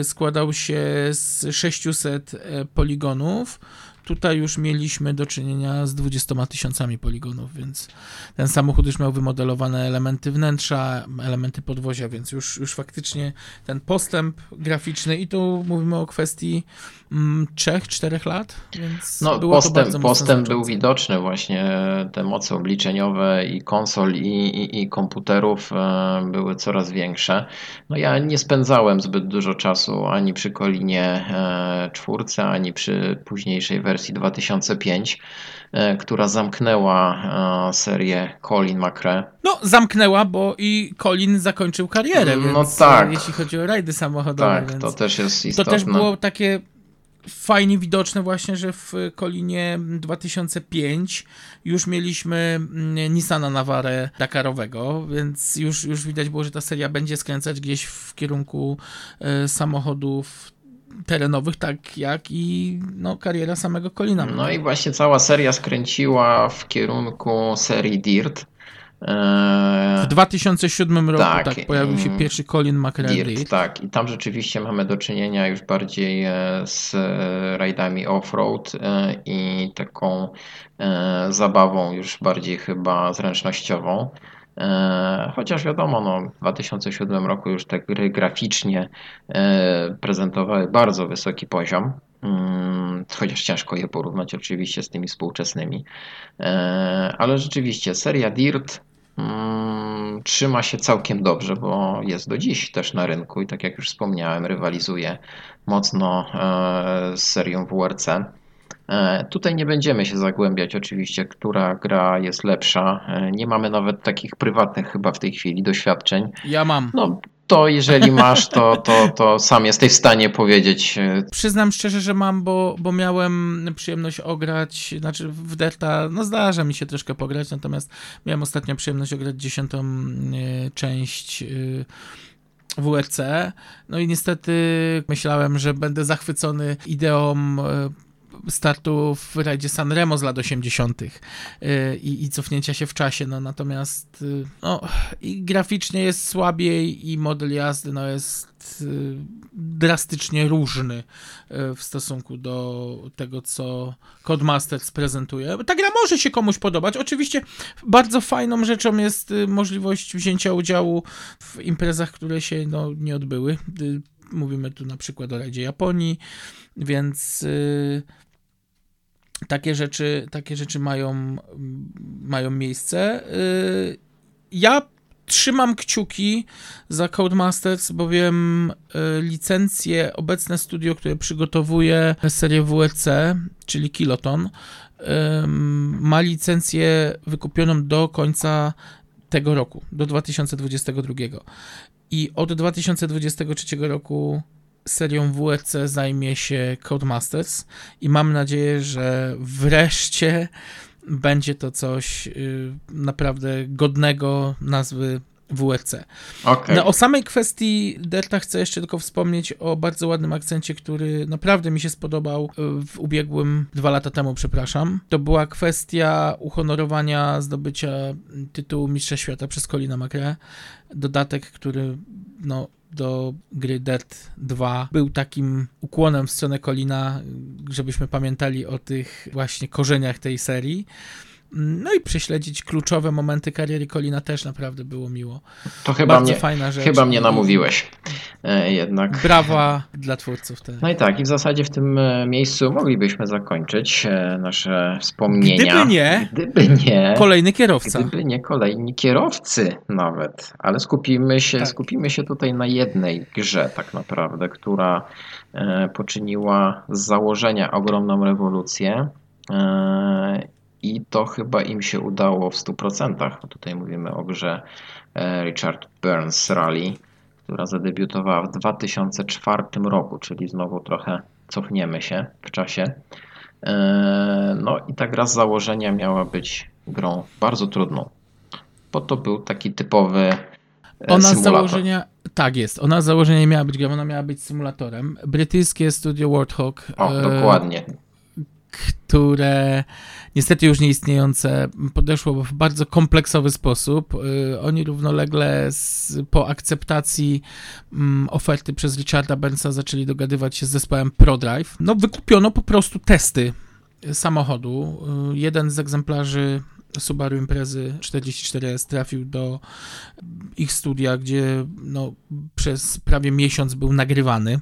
A: e, składał się z 600 poligonów, Tutaj już mieliśmy do czynienia z 20 tysiącami poligonów, więc ten samochód już miał wymodelowane elementy wnętrza, elementy podwozia, więc już, już faktycznie ten postęp graficzny i tu mówimy o kwestii 3-4 mm, lat, więc
B: no, postęp, postęp był widoczny właśnie, te moce obliczeniowe i konsol i, i, i komputerów e, były coraz większe. No ja nie spędzałem zbyt dużo czasu ani przy Kolinie e, czwórce, ani przy późniejszej wersji wersji 2005, e, która zamknęła e, serię Colin McRae.
A: No, zamknęła, bo i Colin zakończył karierę, no więc tak. jeśli chodzi o rajdy samochodowe.
B: Tak,
A: więc
B: to też jest istotne.
A: To też było takie fajnie widoczne właśnie, że w Kolinie 2005 już mieliśmy mm, Nissana Navarre Dakarowego, więc już, już widać było, że ta seria będzie skręcać gdzieś w kierunku e, samochodów terenowych, tak jak i no, kariera samego Colina.
B: No i właśnie cała seria skręciła w kierunku serii Dirt.
A: W 2007 roku tak, tak pojawił się pierwszy Colin McRae Dirt,
B: Tak, i tam rzeczywiście mamy do czynienia już bardziej e, z rajdami off-road e, i taką e, zabawą już bardziej chyba zręcznościową. E, chociaż wiadomo, no, w 2007 roku już te gry graficznie e, prezentowały bardzo wysoki poziom, mm, chociaż ciężko je porównać oczywiście z tymi współczesnymi. E, ale rzeczywiście seria Dirt mm, trzyma się całkiem dobrze, bo jest do dziś też na rynku i tak jak już wspomniałem, rywalizuje mocno z serią WRC. E, tutaj nie będziemy się zagłębiać oczywiście, która gra jest lepsza. E, nie mamy nawet takich prywatnych chyba w tej chwili doświadczeń.
A: Ja mam.
B: No, to jeżeli masz, to, to, to sam jesteś w stanie powiedzieć. E,
A: Przyznam szczerze, że mam, bo, bo miałem przyjemność ograć, znaczy w Delta, no zdarza mi się troszkę pograć, natomiast miałem ostatnio przyjemność ograć dziesiątą część WRC. No i niestety myślałem, że będę zachwycony ideą startu w rajdzie Sanremo z lat 80. Y, I, i cofnięcia się w czasie, no natomiast y, no, i graficznie jest słabiej i model jazdy no, jest y, drastycznie różny w stosunku do tego, co Codemasters prezentuje. Ta gra może się komuś podobać. Oczywiście bardzo fajną rzeczą jest możliwość wzięcia udziału w imprezach, które się no, nie odbyły. Mówimy tu na przykład o rajdzie Japonii, więc takie rzeczy, takie rzeczy mają, mają miejsce. Y, ja trzymam kciuki za Codemasters, bowiem y, licencje, obecne studio, które przygotowuje serię WEC, czyli Kiloton, ma licencję wykupioną do końca tego roku, do 2022. I od 2023 roku serią WEC zajmie się Codemasters i mam nadzieję, że wreszcie będzie to coś y, naprawdę godnego nazwy WEC. Okay. No, o samej kwestii Delta chcę jeszcze tylko wspomnieć o bardzo ładnym akcencie, który naprawdę mi się spodobał w ubiegłym, dwa lata temu, przepraszam. To była kwestia uhonorowania zdobycia tytułu Mistrza Świata przez Colina McRae. Dodatek, który no, do gry Dirt 2 był takim ukłonem w stronę Kolina, żebyśmy pamiętali o tych właśnie korzeniach tej serii. No i prześledzić kluczowe momenty kariery Kolina też naprawdę było miło.
B: To chyba Bardzo mnie, fajna rzecz. Chyba mnie namówiłeś e, jednak.
A: Brawa dla twórców.
B: Te. No i tak, i w zasadzie w tym e, miejscu moglibyśmy zakończyć e, nasze wspomnienia.
A: Gdyby nie,
B: gdyby nie
A: kolejny kierowca.
B: Gdyby nie kolejni kierowcy nawet. Ale skupimy się, tak. skupimy się tutaj na jednej grze tak naprawdę, która poczyniła z założenia ogromną rewolucję i to chyba im się udało w 100%. Tutaj mówimy o grze e, Richard Burns Rally, która zadebiutowała w 2004 roku, czyli znowu trochę cofniemy się w czasie. E, no i ta gra z założenia miała być grą bardzo trudną, bo to był taki typowy e, ona symulator. z założenia,
A: tak jest, ona z założenia miała być grą, ona miała być symulatorem. Brytyjskie studio Warthog.
B: O, dokładnie
A: które niestety już nieistniejące podeszło w bardzo kompleksowy sposób. Y, oni równolegle z, po akceptacji mm, oferty przez Richarda Burnsa zaczęli dogadywać się z zespołem ProDrive. No wykupiono po prostu testy samochodu. Y, jeden z egzemplarzy Subaru Imprezy 44S trafił do ich studia, gdzie no, przez prawie miesiąc był nagrywany.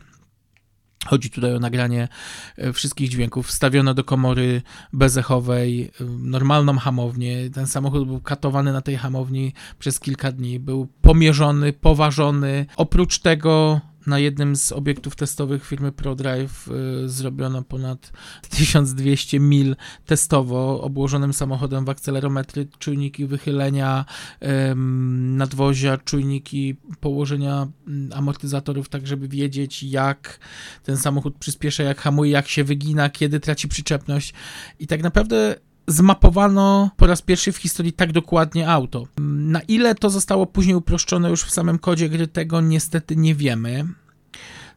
A: Chodzi tutaj o nagranie e, wszystkich dźwięków. Wstawiono do komory bezechowej e, normalną hamownię. Ten samochód był katowany na tej hamowni przez kilka dni. Był pomierzony, poważony. Oprócz tego na jednym z obiektów testowych firmy ProDrive y, zrobiono ponad 1200 mil testowo obłożonym samochodem w akcelerometry, czujniki wychylenia nadwozia, czujniki położenia mm, amortyzatorów, tak żeby wiedzieć jak ten samochód przyspiesza, jak hamuje, jak się wygina, kiedy traci przyczepność. I tak naprawdę zmapowano po raz pierwszy w historii tak dokładnie auto. Na ile to zostało później uproszczone już w samym kodzie gry, tego niestety nie wiemy.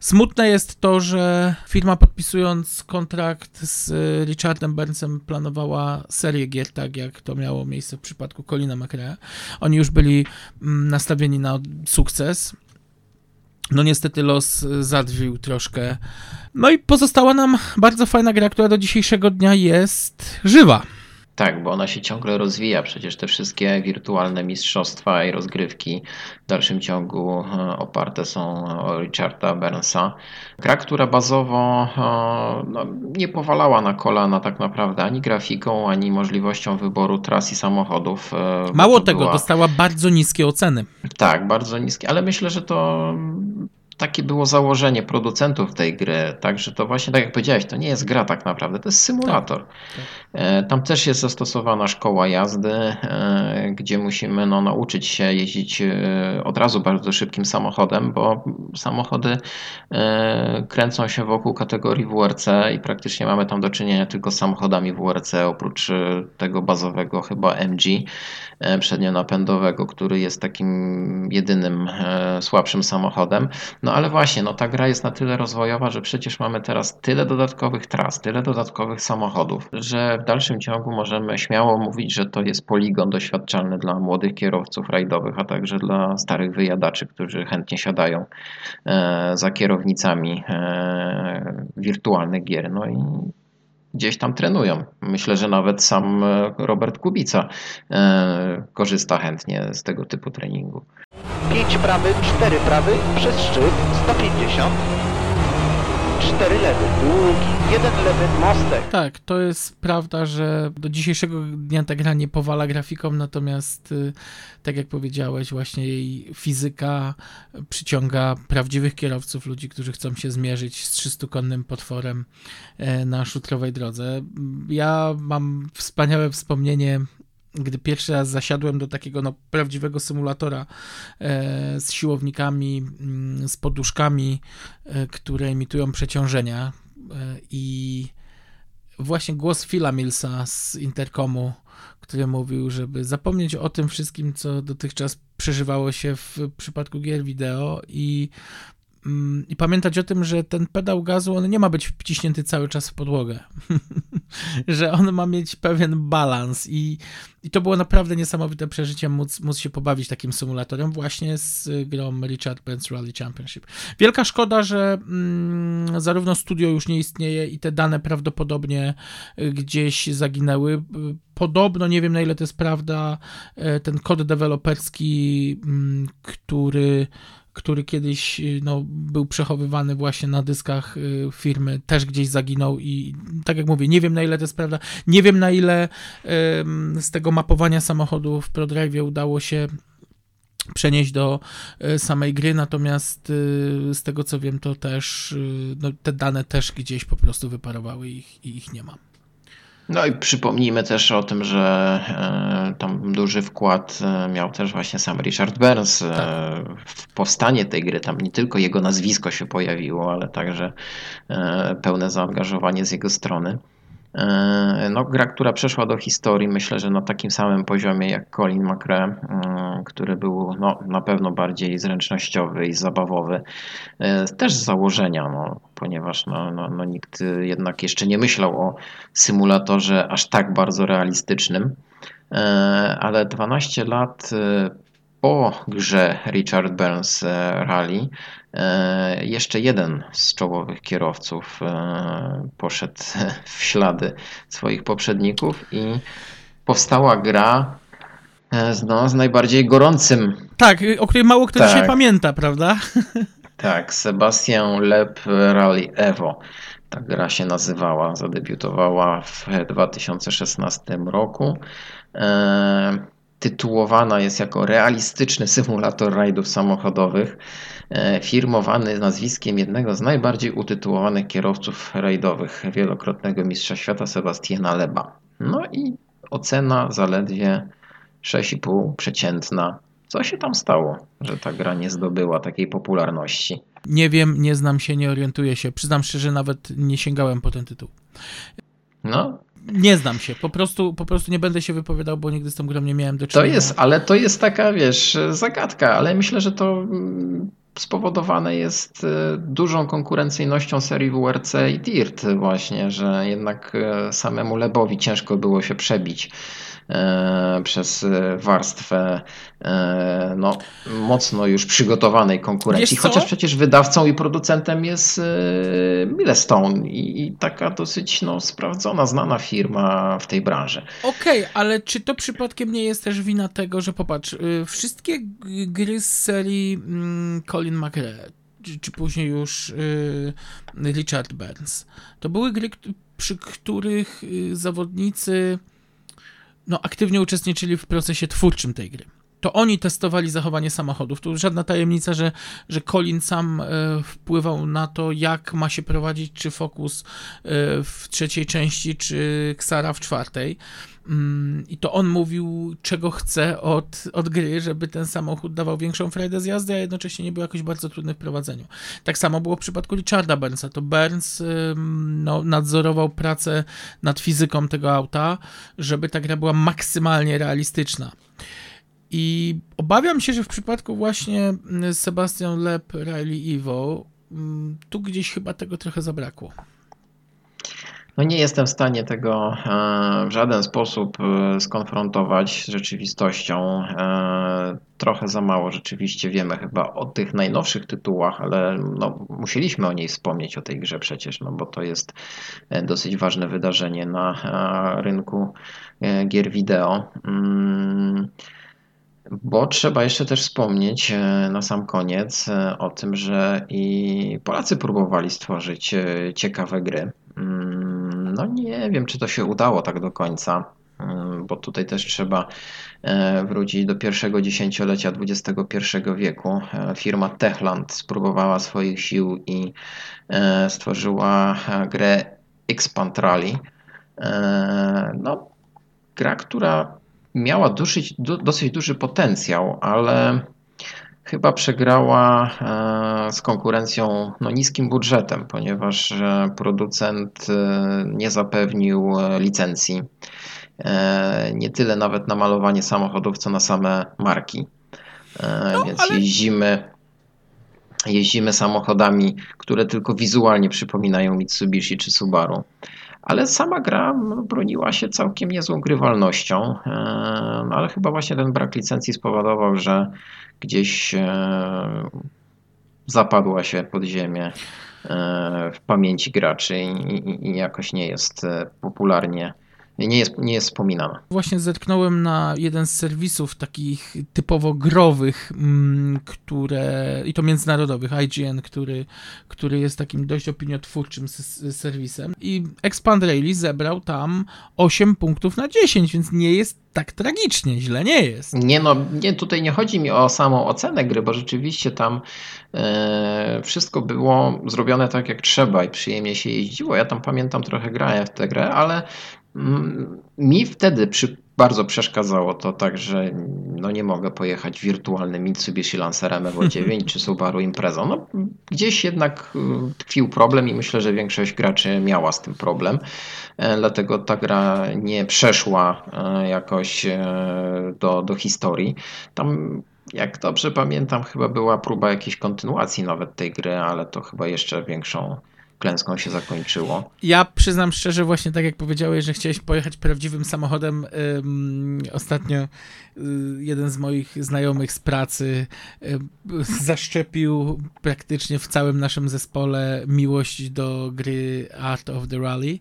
A: Smutne jest to, że firma podpisując kontrakt z Richardem Burnsem planowała serię gier, tak jak to miało miejsce w przypadku Colina McRae. Oni już byli mm, nastawieni na sukces. No niestety los zadrwił troszkę. No i pozostała nam bardzo fajna gra, która do dzisiejszego dnia jest żywa.
B: Tak, bo ona się ciągle rozwija. Przecież te wszystkie wirtualne mistrzostwa i rozgrywki w dalszym ciągu e, oparte są o Richarda Burnsa. Gra, która bazowo e, no, nie powalała na kolana tak naprawdę ani grafiką, ani możliwością wyboru tras i samochodów.
A: E, Mało tego, była... dostała bardzo niskie oceny.
B: Tak, bardzo niskie, ale myślę, że to takie było założenie producentów tej gry, także to właśnie tak jak powiedziałeś, to nie jest gra tak naprawdę, to jest symulator. Tak, tak. Tam też jest zastosowana szkoła jazdy, e, gdzie musimy no, nauczyć się jeździć e, od razu bardzo szybkim samochodem, bo samochody kręcą się wokół kategorii WRC i praktycznie mamy tam do czynienia tylko z samochodami WRC, oprócz tego bazowego chyba MG przednionapędowego, który jest takim jedynym słabszym samochodem. No ale właśnie, no ta gra jest na tyle rozwojowa, że przecież mamy teraz tyle dodatkowych tras, tyle dodatkowych samochodów, że w dalszym ciągu możemy śmiało mówić, że to jest poligon doświadczalny dla młodych kierowców rajdowych, a także dla starych wyjadaczy, którzy chętnie siadają e, za kierownicami e, wirtualnych gier. No i gdzieś tam trenują. Myślę, że nawet sam e, Robert Kubica korzysta chętnie z tego typu treningu.
D: 5 prawy, 4 prawy, przez szczyt 150. 4 lewy, długi, jeden lewy mostek.
A: Tak, to jest prawda, że do dzisiejszego dnia ta gra nie powala grafiką, natomiast y, tak jak powiedziałeś, właśnie jej fizyka przyciąga prawdziwych kierowców, ludzi, którzy chcą się zmierzyć z 300-konnym potworem e, na szutrowej drodze. Ja mam wspaniałe wspomnienie gdy pierwszy raz zasiadłem do takiego no, prawdziwego symulatora e, z siłownikami, mm, z poduszkami, e, które imitują przeciążenia e, i właśnie głos Phila Millsa z Intercomu, który mówił, żeby zapomnieć o tym wszystkim, co dotychczas przeżywało się w przypadku gier wideo i i pamiętać o tym, że ten pedał gazu, on nie ma być wciśnięty cały czas w podłogę, że on ma mieć pewien balans i, i to było naprawdę niesamowite przeżycie móc, móc się pobawić takim symulatorem właśnie z grą Richard Benz Rally Championship. Wielka szkoda, że mm, zarówno studio już nie istnieje i te dane prawdopodobnie gdzieś zaginęły. Podobno, nie wiem na ile to jest prawda, e, ten kod deweloperski, mm, który który kiedyś y, no, był przechowywany właśnie na dyskach y, firmy, też gdzieś zaginął i tak jak mówię, nie wiem na ile to jest prawda, nie wiem na ile z tego mapowania samochodu w ProDrive udało się przenieść do y, samej gry, natomiast z tego co wiem, to też no, te dane też gdzieś po prostu wyparowały ich, i ich nie ma.
B: No i przypomnijmy też o tym, że e, tam duży wkład e, miał też właśnie sam Richard Burns e, tak. w powstanie tej gry. Tam nie tylko jego nazwisko się pojawiło, ale także pełne zaangażowanie z jego strony. E, no, gra, która przeszła do historii, myślę, że na takim samym poziomie jak Colin McRae, mm, który był no, na pewno bardziej zręcznościowy i zabawowy, e, też z założenia, no, ponieważ no, no, no, nikt jednak jeszcze nie myślał o symulatorze aż tak bardzo realistycznym. E, ale 12 lat po grze Richard Burns Rally E, jeszcze jeden z czołowych kierowców e, poszedł w ślady swoich poprzedników i powstała gra e, no, z najbardziej gorącym.
A: Tak, o której mało kto tak. dzisiaj pamięta, prawda?
B: Tak, Sebastian Lep Rally Evo. Ta gra się nazywała, zadebiutowała w 2016 roku. Tytułowana jest jako realistyczny symulator rajdów samochodowych. E, firmowany nazwiskiem jednego z najbardziej utytułowanych kierowców rajdowych, wielokrotnego mistrza świata Sebastiana Leba. No i ocena zaledwie 6,5 przeciętna. Co się tam stało, że ta gra nie zdobyła takiej popularności?
A: Nie wiem, nie znam się, nie orientuję się. Przyznam szczerze, nawet nie sięgałem po ten tytuł.
B: No,
A: nie znam się, po prostu, po prostu nie będę się wypowiadał, bo nigdy z tą grą nie miałem do czynienia.
B: To jest, ale to jest taka, wiesz, zagadka, ale myślę, że to spowodowane jest e, dużą konkurencyjnością serii WRC i DIRT właśnie, że jednak e, samemu Lebowi ciężko było się przebić przez warstwę no, mocno już przygotowanej konkurencji. Chociaż przecież wydawcą i producentem jest Milestone i, i taka dosyć no, sprawdzona, znana firma w tej branży.
A: Okej, okay, ale czy to przypadkiem nie jest też wina tego, że popatrz, y, wszystkie gry z serii mm, Colin McRae, czy, czy później już y, Richard Burns, to były gry, przy których y, zawodnicy no, aktywnie uczestniczyli w procesie twórczym tej gry. to oni testowali zachowanie samochodów. Tu żadna tajemnica, że, że Colin sam e, wpływał na to, jak ma się prowadzić, czy Focus e, w trzeciej części, czy Xara w czwartej. Mm, I to on mówił, czego chce od, od gry, żeby ten samochód dawał większą frajdę z jazdy, a jednocześnie nie był jakoś bardzo trudny w prowadzeniu. Tak samo było w przypadku Richarda Burnsa. To Burns no, nadzorował pracę nad fizyką tego auta, żeby ta gra była maksymalnie realistyczna. I obawiam się, że w przypadku właśnie Sebastian Lep, Riley Evo, tu gdzieś chyba tego trochę zabrakło.
B: No nie jestem w stanie tego e, w żaden sposób e, skonfrontować z rzeczywistością. E, trochę za mało rzeczywiście wiemy chyba o tych najnowszych tytułach, ale no, musieliśmy o niej wspomnieć, o tej grze przecież, no bo to jest dosyć ważne wydarzenie na rynku gier wideo. Mm, bo trzeba jeszcze też wspomnieć na sam koniec o tym, że i Polacy próbowali stworzyć ciekawe gry. Mm, no nie wiem, czy to się udało tak do końca, bo tutaj też trzeba e, wrócić do pierwszego dziesięciolecia XXI wieku. E, firma Techland spróbowała swoich sił i e, stworzyła grę Expand Rally. No, gra, która miała dosyć, dosyć duży potencjał, ale chyba przegrała e, z konkurencją no, niskim budżetem, ponieważ e, producent e, nie zapewnił licencji. Nie tyle nawet na malowanie samochodów, co na same marki. No, Więc ale... jeździmy, jeździmy samochodami, które tylko wizualnie przypominają Mitsubishi czy Subaru. Ale sama gra broniła się całkiem niezłą grywalnością, no, ale chyba właśnie ten brak licencji spowodował, że gdzieś e, zapadła się pod ziemię e, w pamięci graczy i, i jakoś nie jest e, popularnie nie jest, nie jest wspominana.
A: Właśnie zetknąłem na jeden z serwisów takich typowo growych, mm, które, i to międzynarodowych, IGN, który, który jest takim dość opiniotwórczym serwisem i Expand Rally zebrał tam 8 punktów na 10, więc nie jest tak tragicznie, źle nie jest.
B: Nie no, nie, tutaj nie chodzi mi o samą ocenę gry, bo rzeczywiście tam e, wszystko było zrobione tak jak trzeba i przyjemnie się jeździło. Ja tam pamiętam trochę grałem w tę grę, ale mi wtedy przy, bardzo przeszkadzało to tak, że no nie mogę pojechać wirtualnym Mitsubishi Lancerem Evo 9 czy Subaru Imprezą. No, gdzieś jednak y, tkwił problem i myślę, że większość graczy miała z tym problem. E, dlatego ta gra nie przeszła e, jakoś e, do, do historii. Tam jak dobrze pamiętam, chyba była próba jakiejś kontynuacji nawet tej gry, ale to chyba jeszcze większą klęską się zakończyło.
A: Ja przyznam szczerze, właśnie tak jak powiedziałeś, że chciałeś pojechać prawdziwym samochodem. ostatnio y, jeden z moich znajomych z pracy zaszczepił praktycznie w całym naszym zespole miłość do gry Art of the Rally,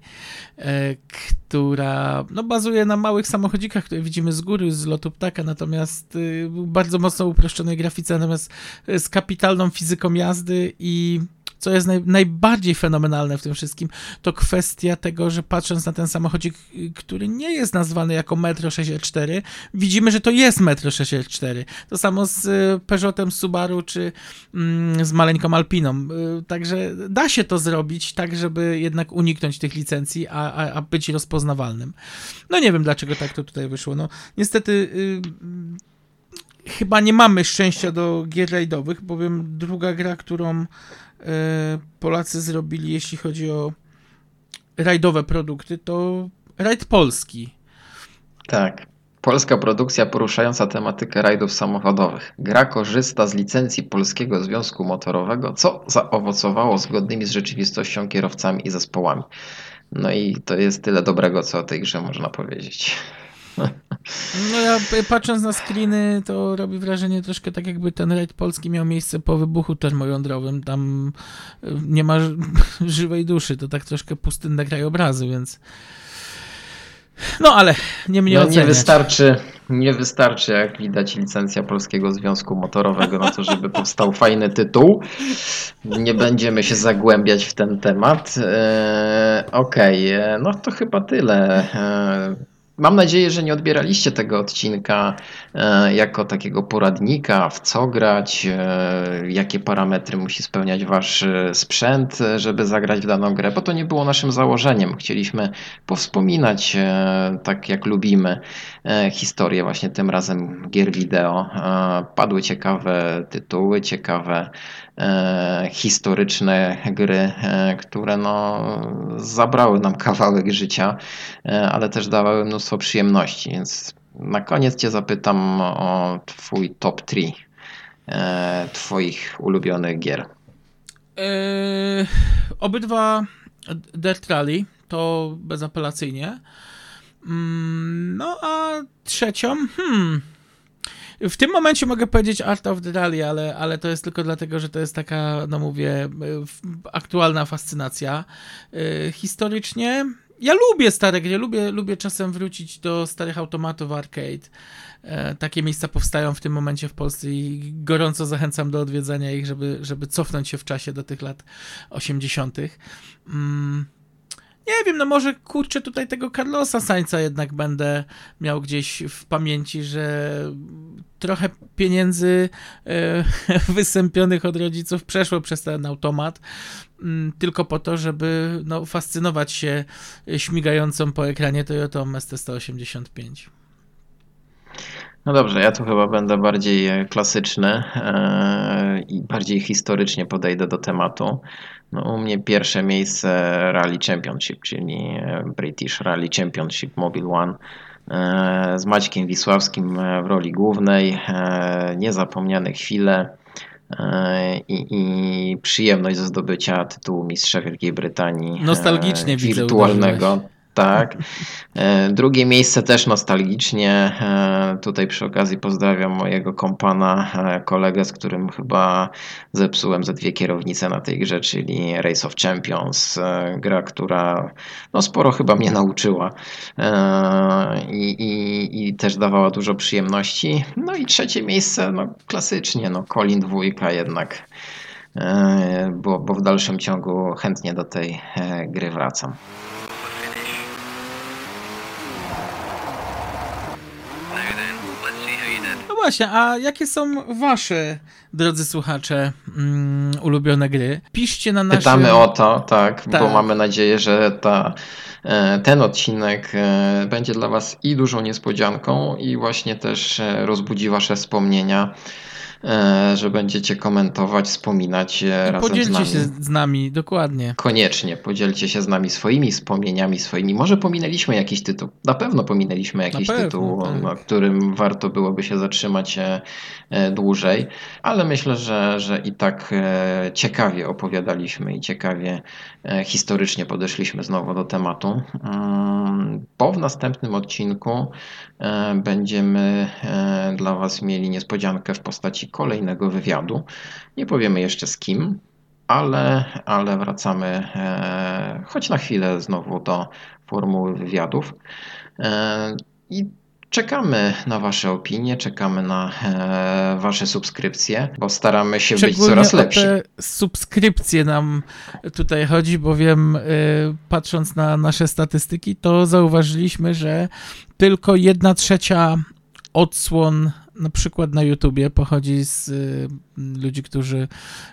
A: e, która no, bazuje na małych samochodzikach, które widzimy z góry, z lotu ptaka, natomiast y, bardzo mocno uproszczonej grafice, natomiast z kapitalną fizyką jazdy i co jest naj, najbardziej fenomenalne w tym wszystkim, to kwestia tego, że patrząc na ten samochodzik, który nie jest nazwany jako Metro 64, widzimy, że to jest Metro 64. To samo z y, Peugeotem Subaru, czy mm, z maleńką Alpiną. Y, także da się to zrobić tak, żeby jednak uniknąć tych licencji, a, a, a być rozpoznawalnym. No nie wiem, dlaczego tak to tutaj wyszło. No niestety... Y, chyba nie mamy szczęścia do gier rajdowych, bowiem druga gra, którą Polacy zrobili, jeśli chodzi o rajdowe produkty, to rajd polski.
B: Tak. Polska produkcja poruszająca tematykę rajdów samochodowych. Gra korzysta z licencji Polskiego Związku Motorowego, co zaowocowało zgodnymi z rzeczywistością kierowcami i zespołami. No i to jest tyle dobrego, co o tej grze można powiedzieć.
A: No ja patrząc na screeny, to robi wrażenie troszkę tak jakby ten rajd polski miał miejsce po wybuchu termojądrowym. Tam y, nie ma żywej duszy, to tak troszkę pustynne krajobrazy, więc... No ale nie mnie no,
B: Nie wystarczy, nie wystarczy, jak widać, licencja Polskiego Związku Motorowego na to, żeby powstał fajny tytuł. Nie będziemy się zagłębiać w ten temat. Eee, Okej, okay. no to chyba tyle. Eee, Mam nadzieję, że nie odbieraliście tego odcinka e, jako takiego poradnika, w co grać, e, jakie parametry musi spełniać wasz e, sprzęt, żeby zagrać w daną grę, bo to nie było naszym założeniem. Chcieliśmy powspominać, tak jak lubimy, historię właśnie tym razem gier wideo. Padły ciekawe tytuły, ciekawe historyczne gry, które no, zabrały nam kawałek życia, ale też dawały mnóstwo przyjemności, więc na koniec Cię zapytam o Twój top 3 e, Twoich ulubionych gier.
A: Yy, obydwa Dirt Rally to bezapelacyjnie. Mm, no a trzecią, hmm. W tym momencie mogę powiedzieć Art of the Rally, ale, ale to jest tylko dlatego, że to jest taka, no mówię, aktualna fascynacja. Yy, historycznie ja lubię stare gry, lubię, lubię czasem wrócić do starych automatów arcade. E, takie miejsca powstają w tym momencie w Polsce i gorąco zachęcam do odwiedzania ich, żeby, żeby cofnąć się w czasie do tych lat 80. Mm. Nie wiem, no może kurczę tutaj tego Carlosa Sainza jednak będę miał gdzieś w pamięci, że trochę pieniędzy e, wysępionych od rodziców przeszło przez ten automat mm, tylko po to, żeby no, fascynować się śmigającą po ekranie Toyota ST185.
B: No dobrze, ja tu chyba będę bardziej klasyczny yy, i bardziej historycznie podejdę do tematu. No, u mnie pierwsze miejsce Rally Championship, czyli British Rally Championship Mobile One z Maćkiem Wisławskim w roli głównej. Niezapomniane chwile i, i przyjemność ze zdobycia tytułu mistrza Wielkiej Brytanii.
A: Nostalgicznie
B: wirtualnego. Widzę, tak. E, drugie miejsce też nostalgicznie. E, tutaj przy okazji pozdrawiam mojego kompana, e, kolegę, z którym chyba zepsułem ze dwie kierownice na tej grze, czyli Race of Champions. Gra, która no sporo chyba mnie nauczyła i, i, i też dawała dużo przyjemności. No i trzecie miejsce, no klasycznie, no Colin dwójka jednak. Bo, bo w dalszym ciągu chętnie do tej gry wracam.
A: Właśnie, a jakie są wasze, drodzy słuchacze, mm, ulubione gry? Piszcie na naszym...
B: Pytamy o to, tak, tak, bo mamy nadzieję, że ta, e, ten odcinek e, będzie dla was i dużą niespodzianką i właśnie też e, rozbudzi wasze wspomnienia że będziecie komentować, wspominać e, razem
A: z
B: nami.
A: Podzielcie się z nami, dokładnie.
B: Koniecznie, podzielcie się z nami swoimi wspomnieniami, swoimi. Może pominęliśmy jakiś tytuł, na pewno pominęliśmy jakiś pewno, tytuł, tak. na którym warto byłoby się zatrzymać e, dłużej, ale myślę, że, że i tak ciekawie opowiadaliśmy i ciekawie historycznie podeszliśmy znowu do tematu. Mm, po w następnym odcinku będziemy dla Was mieli niespodziankę w postaci kolejnego wywiadu. Nie powiemy jeszcze z kim, ale, ale wracamy e, choć na chwilę znowu do formuły wywiadów. E, I Czekamy na Wasze opinie, czekamy na e, Wasze subskrypcje, bo staramy się być coraz lepsi. te
A: subskrypcje nam tutaj chodzi, bowiem e, patrząc na nasze statystyki, to zauważyliśmy, że tylko jedna trzecia odsłon na przykład na YouTubie pochodzi z y, ludzi, którzy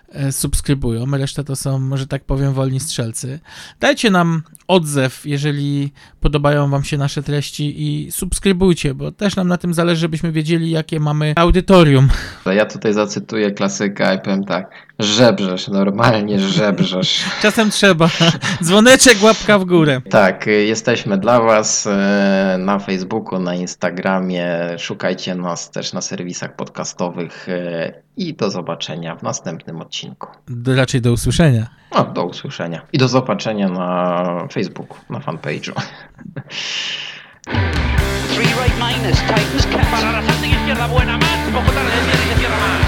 A: e, subskrybują, reszta to są, że tak powiem, wolni strzelcy. Dajcie nam odzew, jeżeli podobają wam się nasze treści i subskrybujcie, bo też nam na tym zależy, żebyśmy wiedzieli, jakie mamy audytorium.
B: Ja tutaj zacytuję klasyka i powiem tak, żebrzesz, normalnie żebrzesz.
A: Czasem trzeba. Dzwoneczek, łapka w górę.
B: Tak, jesteśmy dla was e, na Facebooku, na Instagramie, szukajcie nas też na serwisach podcastowych e, i do zobaczenia w następnym odcinku.
A: Raczej do usłyszenia.
B: No, do usłyszenia. I do zobaczenia na Facebooku, na fanpage'u. Three right minus, Titans catch. Para izquierda buena, más, poco tarde, izquierda más.